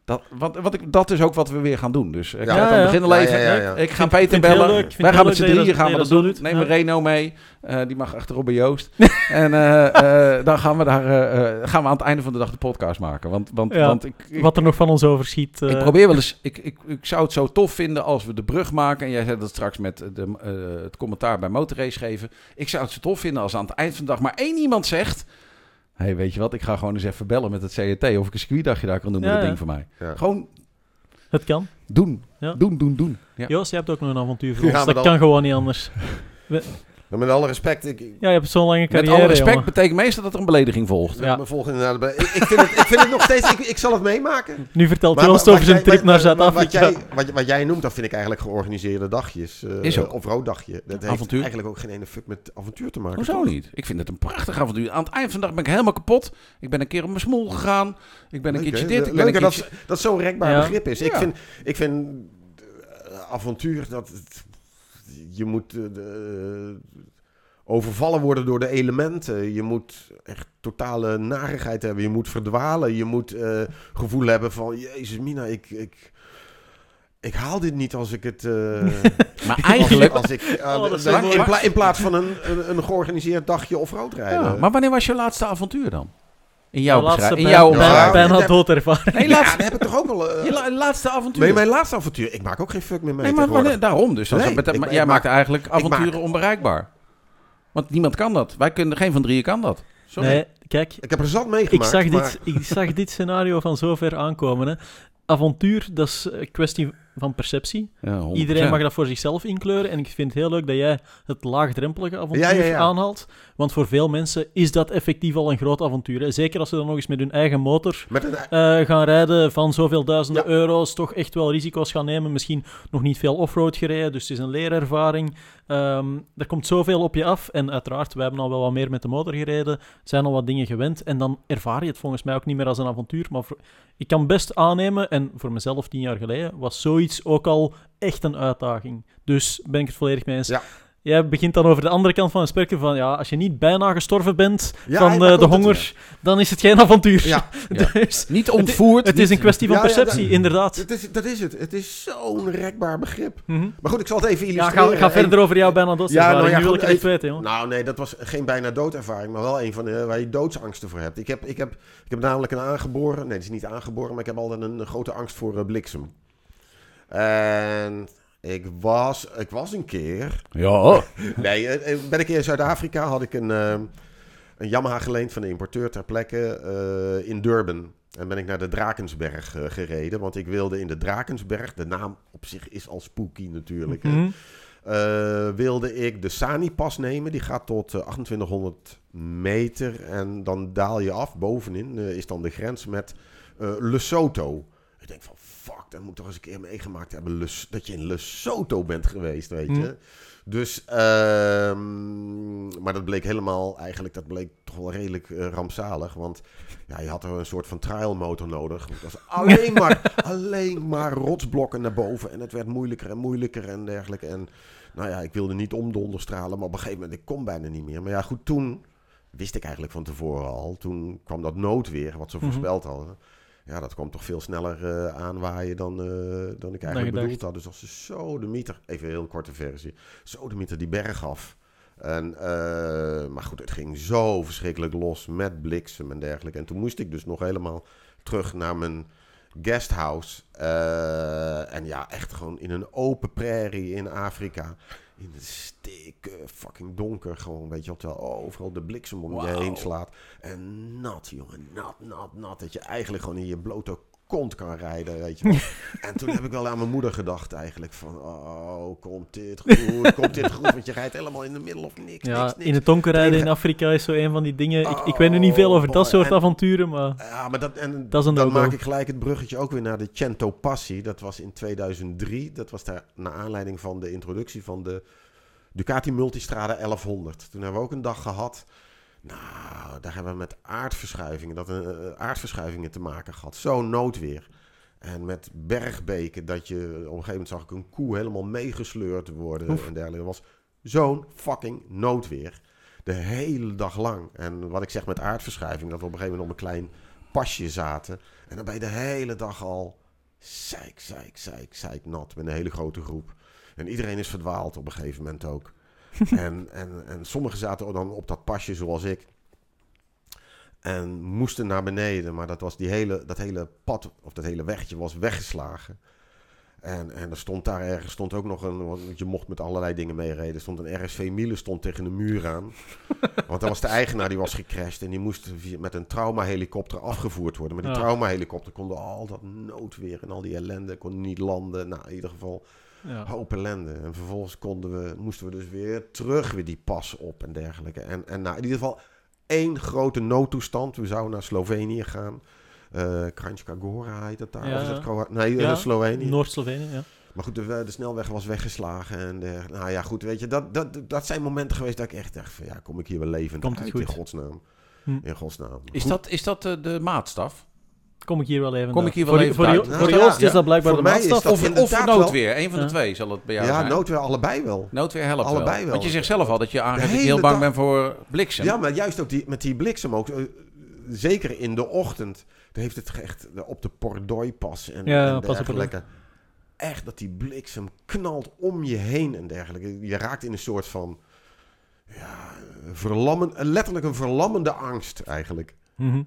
dat, want, want ik, dat is ook wat we weer gaan doen. Dus ik Ja. ga het Ja, aan ja. het begin Ja, leven. ja. Ik ga Peter bellen. leuk. Wij gaan met z'n drieën gaan we dat doen. Neem Ja. een Reno mee. Eh, die mag achter Robbe Joost. en eh, eh, dan gaan we, daar, eh, eh, gaan we aan het einde van de dag de podcast maken. Want, want, Ja. want ik, ik, Wat er nog van ons overschiet. eh, ik probeer wel eens. Ik, ik, ik zou het zo tof vinden als we de brug maken. En jij zei dat straks met de, eh, het commentaar bij Motorrace geven. Ik zou het zo tof vinden als aan het eind van de dag maar één iemand zegt. Hey, weet je wat? Ik ga gewoon eens even bellen met het CRT. Of ik een circuitdagje daar kan doen met Ja, dat ja. ding voor mij. Ja. Gewoon Het kan. doen. Ja. Doen, doen, doen. Ja. Joost, jij hebt ook nog een avontuur voor maar Dat dan- kan gewoon niet anders. Nou, met alle respect, ik, Ja, je hebt zo'n lange Met carrière, alle respect jongen. betekent meestal dat er een belediging volgt. Ja. me volgen inderdaad ik, ik, vind het, ik vind het nog steeds, ik, ik zal het meemaken. Nu vertelt Maar Joost over zijn trip naar Wat Zuid-Afrika. jij, wat, wat jij noemt, dat vind ik eigenlijk georganiseerde dagjes. eh, Is ook. Of rooddagje. Dat heeft Avontuur. eigenlijk ook geen ene fuck met avontuur te maken. Hoezo toch? niet? Ik vind het een prachtig avontuur. Aan het eind van de dag ben ik helemaal kapot. Ik ben een keer op mijn smoel gegaan. Ik ben een Leuk, keertje dit. Ik ben een keertje... dat, dat zo'n rekbaar Ja. begrip is. Ik Ja. vind, ik vind eh, avontuur dat het- je moet eh, de- overvallen worden door de elementen. Je moet echt totale narigheid hebben. Je moet verdwalen. Je moet eh, gevoel hebben van Jezus Mina, ik, ik, ik haal dit niet als ik het. eh, Maar eigenlijk... als ik, eh, Oh, in, pla- in plaats van een, een, een georganiseerd dagje of roodrijden. Ja, maar wanneer was je laatste avontuur dan? In jouw laatste beschrijving? In jouw Ja, beschrijving. bijna dat- doodervaring. Nee, ja, dat heb ik toch ook wel. eh, je la- laatste avontuur. nee, mijn laatste avontuur. Ik maak ook geen fuck meer mee. Nee, maar wanneer- daarom dus. Nee, ik- maar ik jij maak- maakt eigenlijk avonturen maak- onbereikbaar. Want niemand kan dat. Wij kunnen, geen van drieën kan dat. Sorry. Nee, kijk, Ik heb er zat ik meegemaakt. zag, maar- dit, ik zag dit scenario van zover aankomen. Hè. Avontuur, dat is een kwestie van perceptie. Ja, 100%. Iedereen mag dat voor zichzelf inkleuren. En ik vind het heel leuk dat jij het laagdrempelige avontuur Ja, ja, ja. aanhaalt. Want voor veel mensen is dat effectief al een groot avontuur. Hè. Zeker als ze dan nog eens met hun eigen motor Met een, eh, gaan rijden van zoveel duizenden Ja. euro's, toch echt wel risico's gaan nemen. Misschien nog niet veel offroad gereden, dus het is een leerervaring. Ehm, er komt zoveel op je af. En uiteraard, wij hebben al wel wat meer met de motor gereden, zijn al wat dingen gewend. En dan ervaar je het volgens mij ook niet meer als een avontuur. Maar voor- ik kan best aannemen, en voor mezelf tien jaar geleden, was zoiets ook al echt een uitdaging. Dus ben ik het volledig mee eens. Ja. Jij begint dan over de andere kant van het spectrum van, ja, als je niet bijna gestorven bent Ja, van eh, de honger, dan is het geen avontuur. Ja, Ja. Dus Niet ontvoerd. het is een niet- kwestie van Ja, ja, perceptie, dat- inderdaad. dat is, dat is het. Het is zo'n rekbaar begrip. Mhm. Maar goed, ik zal het even Ja, illustreren. ga, ga En- verder over jou bijna dood. Ja, nou ja, nu wil ik het even- weten, jongen. Nou, nee, dat was geen bijna doodervaring, maar wel een van de waar je doodsangsten voor hebt. Ik heb, ik heb, ik heb namelijk een aangeboren, nee, het is niet aangeboren, maar ik heb altijd een, grote angst voor eh, bliksem. En ik was, ik was een keer, Ja. nee, eh, eh, ben ik in Zuid-Afrika, had ik een, eh, een Yamaha geleend van de importeur ter plekke eh, in Durban. En ben ik naar de Drakensberg gereden, want ik wilde in de Drakensberg, de naam op zich is al spooky natuurlijk, hè. Mhm. Eh, wilde ik de Sani-pas nemen. Die gaat tot eh, 2800 meter. En dan daal je af. Bovenin is dan de grens met eh, Lesotho. Ik denk van, fuck, dat moet toch eens een keer meegemaakt hebben. Dat je in Lesotho bent geweest, weet je. Hm. Dus, ehm, maar dat bleek helemaal, eigenlijk, dat bleek toch wel redelijk eh, rampzalig. Want ja, je had er een soort van trial motor nodig. Het was alleen maar, alleen maar rotsblokken naar boven. En het werd moeilijker en moeilijker en dergelijke. En nou ja, ik wilde niet omdonderstralen, maar op een gegeven moment, ik kon bijna niet meer. Maar ja, goed, toen wist ik eigenlijk van tevoren al. Toen kwam dat noodweer, wat ze Mhm. voorspeld hadden. Ja, dat kwam toch veel sneller eh, aanwaaien dan, eh, dan ik eigenlijk bedoeld had. Dus als ze zo de meter, even een heel korte versie, zo de meter die berg af. En, eh, maar goed, het ging zo verschrikkelijk los met bliksem en dergelijke. En toen moest ik dus nog helemaal terug naar mijn guesthouse. En ja, echt gewoon in een open prairie in Afrika. In het stikke fucking donker gewoon, weet je wel. Terwijl overal de bliksem om je Wauw. heen slaat. En nat, jongen. Nat, nat, nat. Dat je eigenlijk gewoon in je blote kont kan rijden, weet je wel. en toen heb ik wel aan mijn moeder gedacht eigenlijk. Van, oh, komt dit goed? Komt dit goed? Want je rijdt helemaal in de middel of niks, Ja, niks, niks. in het donker rijden in Afrika is zo een van die dingen. Ik, ik weet nu niet veel over Oh, dat soort En- avonturen, maar... Ja, maar dat, en Dat is een dan maak ik gelijk het bruggetje ook weer naar de Cento Passi. Dat was in 2003. Dat was daar naar aanleiding van de introductie van de Ducati Multistrada 1100. Toen hebben we ook een dag gehad. Nou, daar hebben we met aardverschuivingen, dat, eh, aardverschuivingen te maken gehad. Zo'n noodweer. En met bergbeken, dat je op een gegeven moment zag ik een koe helemaal meegesleurd worden Oef. en dergelijke. Dat was zo'n fucking noodweer. De hele dag lang. En wat ik zeg met aardverschuiving, dat we op een gegeven moment op een klein pasje zaten. En dan ben je de hele dag al zeik, zeik, zeik, zeik nat met een hele grote groep. En iedereen is verdwaald op een gegeven moment ook. en, en, en sommigen zaten dan op dat pasje zoals ik. En moesten naar beneden, maar dat, was die hele, dat hele pad, of dat hele wegje was weggeslagen. En, en er stond daar ergens stond ook nog een, want je mocht met allerlei dingen meereden. Er stond een RSV Miele stond tegen de muur aan. Want dat was de eigenaar die was gecrashed en die moest met een traumahelikopter afgevoerd worden. Maar die Ja. traumahelikopter konden al dat noodweer en al die ellende, kon niet landen. Nou, in ieder geval Ja. hoop ellende. En vervolgens konden we, moesten we dus weer terug weer die pas op en dergelijke. En, en nou, in ieder geval één grote noodtoestand. We zouden naar Slovenië gaan. Eh Kranjska Gora heet dat daar. Ja. Of is dat Nee, eh, Ja, Slovenië. Noord-Slovenië, ja. Maar goed, de, de snelweg was weggeslagen. En de, nou ja, goed, weet je, dat, dat, dat zijn momenten geweest dat ik echt dacht van, ja, kom ik hier wel levend Komt uit goed? in godsnaam. Hm. In godsnaam. Is Goed. dat, is dat eh, de maatstaf? Kom ik hier wel even Kom ik hier wel voor, even voor, uit? Jo- Nou, voor ja, Joost ja. is dat blijkbaar Voor de mij is maatstaf. dat Of, of noodweer? Een van de Ja. twee zal het bij jou Ja, zijn. noodweer allebei wel. Noodweer helpt Allebei wel. Want je zegt zelf al dat je aangeeft dat je hele heel bang dag- bent voor bliksem. Ja, maar juist ook die, met die bliksem ook. eh, zeker in de ochtend. Dan heeft het echt op de Pordoi pas en, Ja, en pas op de- dergelijke. Echt dat die bliksem knalt om je heen en dergelijke. Je raakt in een soort van... Ja, verlammen, letterlijk een verlammende angst eigenlijk. Mhm.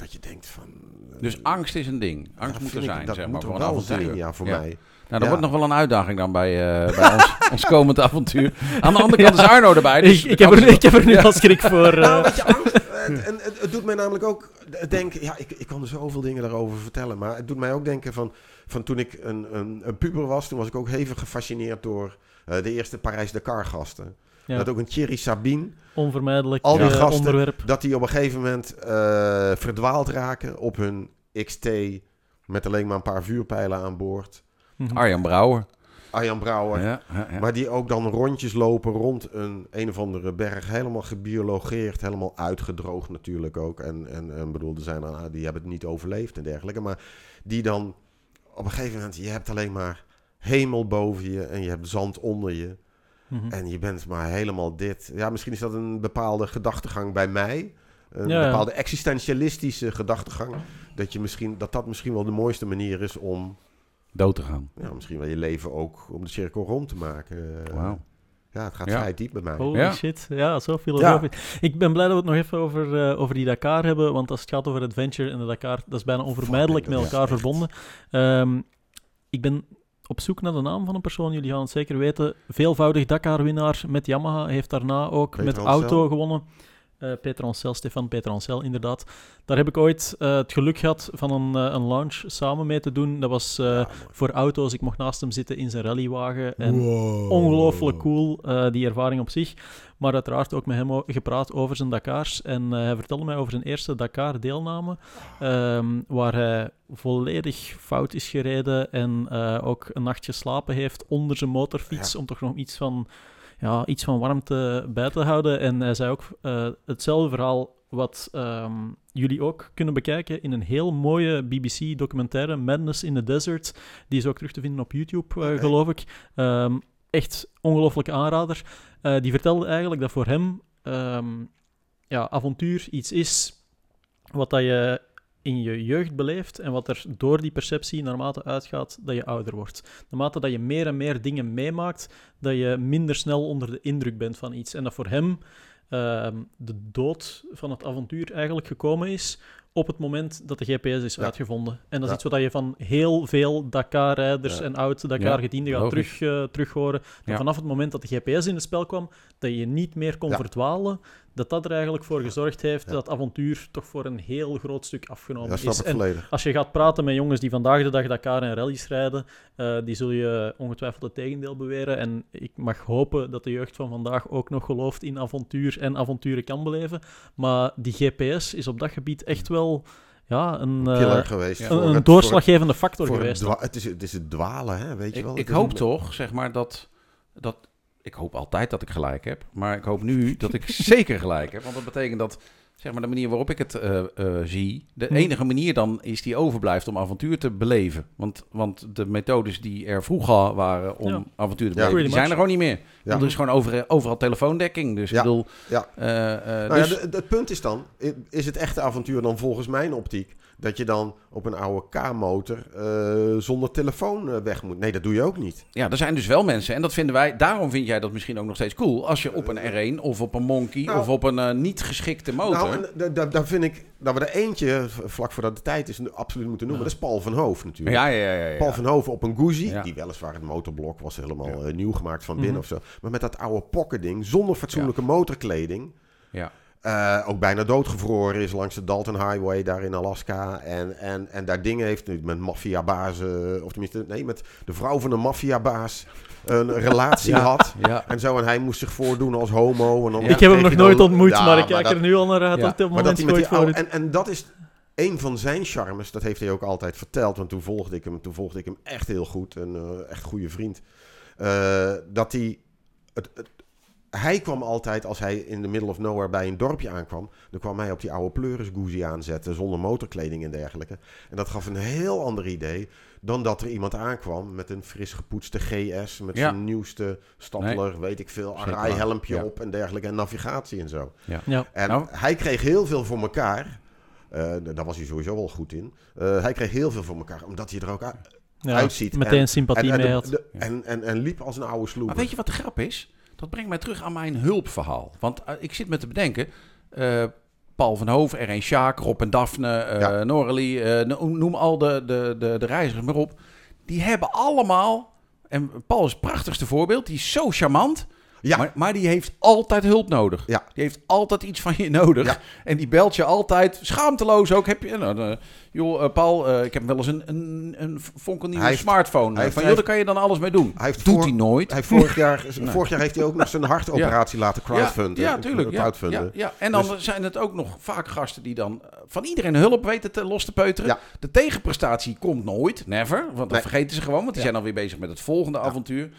Dat je denkt van... eh, Dus angst is een ding. Angst moet er ik- zijn, Dat zeg moet maar, er voor een wel avontuur. zijn, ja, voor Ja. mij. Nou, dat Ja. wordt nog wel een uitdaging dan bij, eh, bij ons, ons komend avontuur. Aan de andere kant is Arno erbij. Dus ik, ik, heb er, ik heb er nu al schrik voor. eh. Nou, weet je, angst. En, en het, het doet mij namelijk ook denken. Ja, ik, ik kan er zoveel dingen daarover vertellen. Maar het doet mij ook denken van. van toen ik een, een, een puber was. Toen was ik ook hevig gefascineerd door eh, de eerste Parijs-Dakar-gasten. Ja, Dat ook een Thierry Sabine. onvermijdelijk al die eh, gasten- onderwerp. Dat die op een gegeven moment eh, verdwaald raken op hun XT. Met alleen maar een paar vuurpijlen aan boord. Mhm. Arjan Brouwer. Arjan Brouwer. Ja, ja, ja. Maar die ook dan rondjes lopen rond een een of andere berg. Helemaal gebiologeerd, helemaal uitgedroogd natuurlijk ook. En, en, en bedoel, er zijn er, die hebben het niet overleefd en dergelijke. Maar die dan op een gegeven moment, je hebt alleen maar hemel boven je en je hebt zand onder je. Mhm. En je bent maar helemaal dit. Ja, misschien is dat een bepaalde gedachtegang bij mij. Een Ja, ja. bepaalde existentialistische gedachtegang. Dat, je misschien, dat dat misschien wel de mooiste manier is om Dood te gaan. ja, misschien wel je leven ook om de cirkel rond te maken. Eh, Wauw. Ja, het gaat Ja. vrij diep bij mij. Holy Ja. shit, ja, zo filosofisch. Ik ben blij dat we het nog even over, eh, over die Dakar hebben, want als het gaat over adventure en de Dakar, dat is bijna onvermijdelijk met elkaar verbonden. Ehm, ik ben op zoek naar de naam van een persoon, jullie gaan het zeker weten. Veelvoudig Dakar-winnaar met Yamaha, heeft daarna ook Peter met auto gewonnen. Eh Peter Ancel, Stefan Peter Ancel, inderdaad. Daar heb ik ooit eh, het geluk gehad van een, eh, een launch samen mee te doen. Dat was voor auto's. Ik mocht naast hem zitten in zijn rallywagen. En ongelooflijk cool, die ervaring op zich. Maar uiteraard ook met hem gepraat over zijn Dakars. En eh, hij vertelde mij over zijn eerste Dakar-deelname, ehm, waar hij volledig fout is gereden en eh, ook een nacht geslapen heeft onder zijn motorfiets, om toch nog iets van, ja, iets van warmte bij te houden. En hij zei ook eh, hetzelfde verhaal wat ehm, jullie ook kunnen bekijken in een heel mooie BBC-documentaire, Madness in the Desert. Die is ook terug te vinden op YouTube, geloof ik. Ehm, echt ongelooflijke aanrader. Eh, die vertelde eigenlijk dat voor hem ehm, ja, avontuur iets is wat dat je in je jeugd beleeft en wat er door die perceptie naarmate uitgaat dat je ouder wordt. Naarmate dat je meer en meer dingen meemaakt, dat je minder snel onder de indruk bent van iets. En dat voor hem ehm, de dood van het avontuur eigenlijk gekomen is op het moment dat de GPS is Ja. uitgevonden. En dat is Ja. iets wat je van heel veel Dakar-rijders Ja. en oud-Dakar-gedienden gaat terug, eh, terug horen. Dat Ja. vanaf het moment dat de GPS in het spel kwam, dat je niet meer kon Ja. verdwalen, dat dat er eigenlijk voor gezorgd heeft Ja. dat avontuur toch voor een heel groot stuk afgenomen Ja, snap is. En als je gaat praten met jongens die vandaag de dag Dakar en rallies rijden, eh, die zul je ongetwijfeld het tegendeel beweren. En ik mag hopen dat de jeugd van vandaag ook nog gelooft in avontuur en avonturen kan beleven. Maar die GPS is op dat gebied echt wel ja, een, eh, geweest. een, een het- doorslaggevende factor voor geweest. het, is, het is het dwalen, hè? weet je Ik, wel. ik hoop een- toch, zeg maar, dat, dat... Ik hoop altijd dat ik gelijk heb. Maar ik hoop nu dat ik zeker gelijk heb. Want dat betekent dat, zeg maar, de manier waarop ik het eh, eh, zie... De Hm. enige manier dan is die overblijft om avontuur te beleven. Want, want de methodes die er vroeger waren om Ja. avontuur te Ja. beleven... die zijn er gewoon niet meer. Ja. Er is gewoon over, overal telefoondekking. Dus Ja. ik bedoel... Ja. eh, Nou dus, het punt is dan, is het echte avontuur dan volgens mijn optiek, dat je dan op een oude K-motor eh, zonder telefoon eh, weg moet? Nee, dat doe je ook niet. Ja, er zijn dus wel mensen, en dat vinden wij, daarom vind jij dat misschien ook nog steeds cool. Als je op een R1 of op een Monkey Nou. of op een eh, niet geschikte motor. Nou, da- da- daar vind ik dat we er eentje, vlak voordat de tijd is, absoluut moeten noemen. Dat is Paul van Hoof natuurlijk. ja, ja, ja. ja, ja. Paul van Hoven op een Guzzi, die weliswaar het motorblok was helemaal eh, nieuw gemaakt van binnen Mhm. of zo. Maar met dat oude pokkerding, zonder fatsoenlijke motorkleding. Ja. Eh, ook bijna doodgevroren is langs de Dalton Highway daar in Alaska. En, en, en daar dingen heeft nu met maffiabazen, of tenminste, nee, met de vrouw van een maffiabaas een relatie Ja. had. Ja. En zo, en hij moest zich voordoen als homo. En dan Ja. Ik heb hem nog nooit dan- ontmoet, Ja, maar ik kijk er nu al naar uit Ja. dat het op dat hij moment met die gooit oude, voor en, en dat is een van zijn charmes, dat heeft hij ook altijd verteld. Want toen volgde ik hem, toen volgde ik hem echt heel goed. Een eh, echt goede vriend. Eh, dat hij. Het, het- hij kwam altijd, als hij in de middle of nowhere bij een dorpje aankwam, dan kwam hij op die oude pleuris Guzzi aanzetten, zonder motorkleding en dergelijke. En dat gaf een heel ander idee dan dat er iemand aankwam met een fris gepoetste GS, met Ja. zijn nieuwste Stadler, weet ik veel. Arai-helmpje Ja. op en dergelijke, en navigatie en zo. Ja. En Nou. hij kreeg heel veel voor elkaar. Eh, daar was hij sowieso wel goed in. Eh, hij kreeg heel veel voor elkaar, omdat hij er ook uitziet. Meteen En- sympathie en, en, mee de- had. de- en, en, en liep als een oude sloep. Maar weet je wat de grap is? Dat brengt mij terug aan mijn hulpverhaal. Want eh, ik zit me te bedenken... eh, Paul van Hoof, R1 Sjaak, Rob en Daphne, Ja. Noralie, eh, no- noem al de, de, de, de reizigers maar op. Die hebben allemaal... En Paul is het prachtigste voorbeeld. Die is zo charmant. Ja. Maar, maar die heeft altijd hulp nodig. Ja. Die heeft altijd iets van je nodig. Ja. En die belt je altijd, schaamteloos ook. Heb je, nou, eh, joh, eh, Paul, eh, ik heb wel eens een, een, een fonkelnieuwe Hij heeft- smartphone. hij heeft- van, joh, daar kan je dan alles mee doen. Hij heeft Doet voor- hij nooit. Hij heeft vorig, jaar, vorig jaar heeft hij ook nog zijn hartoperatie laten crowdfunden. Ja, tuurlijk. Ja, crowdfunden. ja. En dan Dus- zijn het ook nog vaak gasten die dan van iedereen hulp weten te los te peuteren. Ja. De tegenprestatie komt nooit, never. Want dat Nee. vergeten ze gewoon, want die zijn alweer bezig met het volgende avontuur.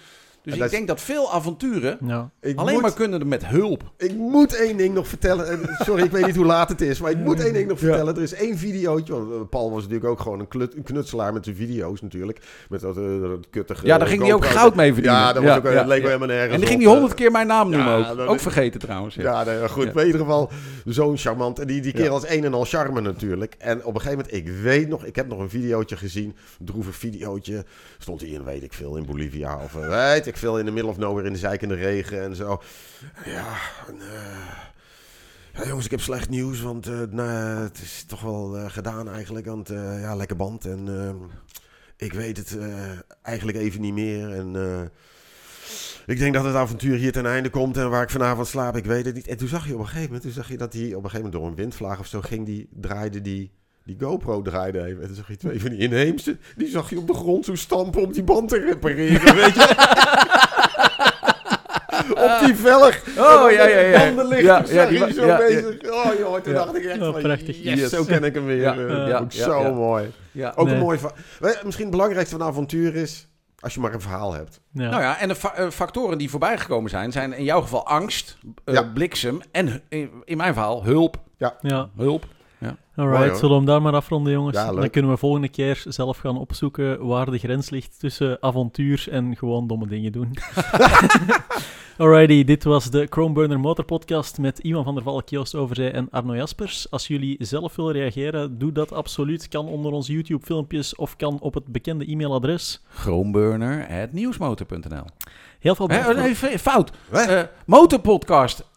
Dus ik dat is- denk dat veel avonturen Ja. Ik alleen moet, maar kunnen met hulp. Ik moet één ding nog vertellen. Eh, Sorry, ik weet niet hoe laat het is. Maar ik moet één ding nog vertellen. Er is één videootje. want, eh, Paul was natuurlijk ook gewoon een, klut- een knutselaar met zijn video's natuurlijk. Met dat, eh, dat kuttige... Ja, daar ging hij ook GoPro. goud mee verdienen. Ja, dat, was ook, dat leek ja. wel helemaal nergens En die ging op, hij eh. honderd keer mijn naam noemen ja, ook. dat- Ook vergeten trouwens. Ja. Ja, nee, maar goed. Ja. Maar in ieder geval zo'n charmant. En die, die kerel Ja. is een en al charme natuurlijk. En op een gegeven moment, ik weet nog, ik heb nog een videootje gezien. Een droevig videootje. Stond hij in, weet ik veel, in Bolivia. Of eh, weet ik veel, in de middle of nowhere in de zeikende regen en zo. Ja, eh, ja, jongens, ik heb slecht nieuws. Want nou, het is toch wel eh, gedaan eigenlijk. Want ja, lekker band. En ik weet het eigenlijk even niet meer. En... Ik denk dat het avontuur hier ten einde komt en waar ik vanavond slaap, ik weet het niet. En toen zag je op een gegeven moment, toen zag je dat hij op een gegeven moment door een windvlaag of zo ging, die draaide die, die GoPro draaide even. En toen zag je twee van die inheemse, die zag je op de grond zo stampen om die band te repareren, weet je. op die velg. Oh, ja, ja, ja. Handen liggen, Ja, ja, die zo ja, ja. bezig. Oh joh, toen Ja. dacht ik echt Oh, van, prachtig. yes, Yes. zo ken ik hem weer. Ja, Eh, ja, ook ja, zo ja. mooi. Ja. Ook Nee. een mooi verhaal. Weet- Misschien het belangrijkste van een avontuur is, als je maar een verhaal hebt. Ja. Nou ja, en de fa- eh, factoren die voorbij gekomen zijn, zijn in jouw geval angst, eh, Ja. bliksem en in, in mijn verhaal hulp. ja. Hulp. Alright, Mooi, hoor. zullen we hem daar maar afronden, jongens? Ja. Dan kunnen we volgende keer zelf gaan opzoeken waar de grens ligt tussen avontuur en gewoon domme dingen doen. Alrighty, dit was de Chromeburner Motor Podcast met Iwan van der Valk, Joost Overzij en Arno Jaspers. Als jullie zelf willen reageren, doe dat absoluut. Kan onder onze YouTube-filmpjes of kan op het bekende e-mailadres. Groenburner.nieuwsmotor.nl Heel veel nee, f- Fout. Eh, motorpodcast.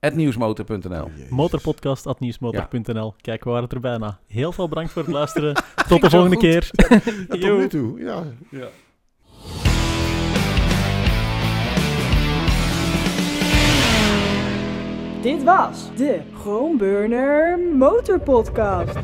nieuwsmotor.nl Motorpodcast.nieuwsmotor.nl. Kijk, we waren het er bijna. Heel veel bedankt voor het luisteren. Tot de volgende keer. Ja, tot nu toe, ja. Dit was de Groenburner Motorpodcast.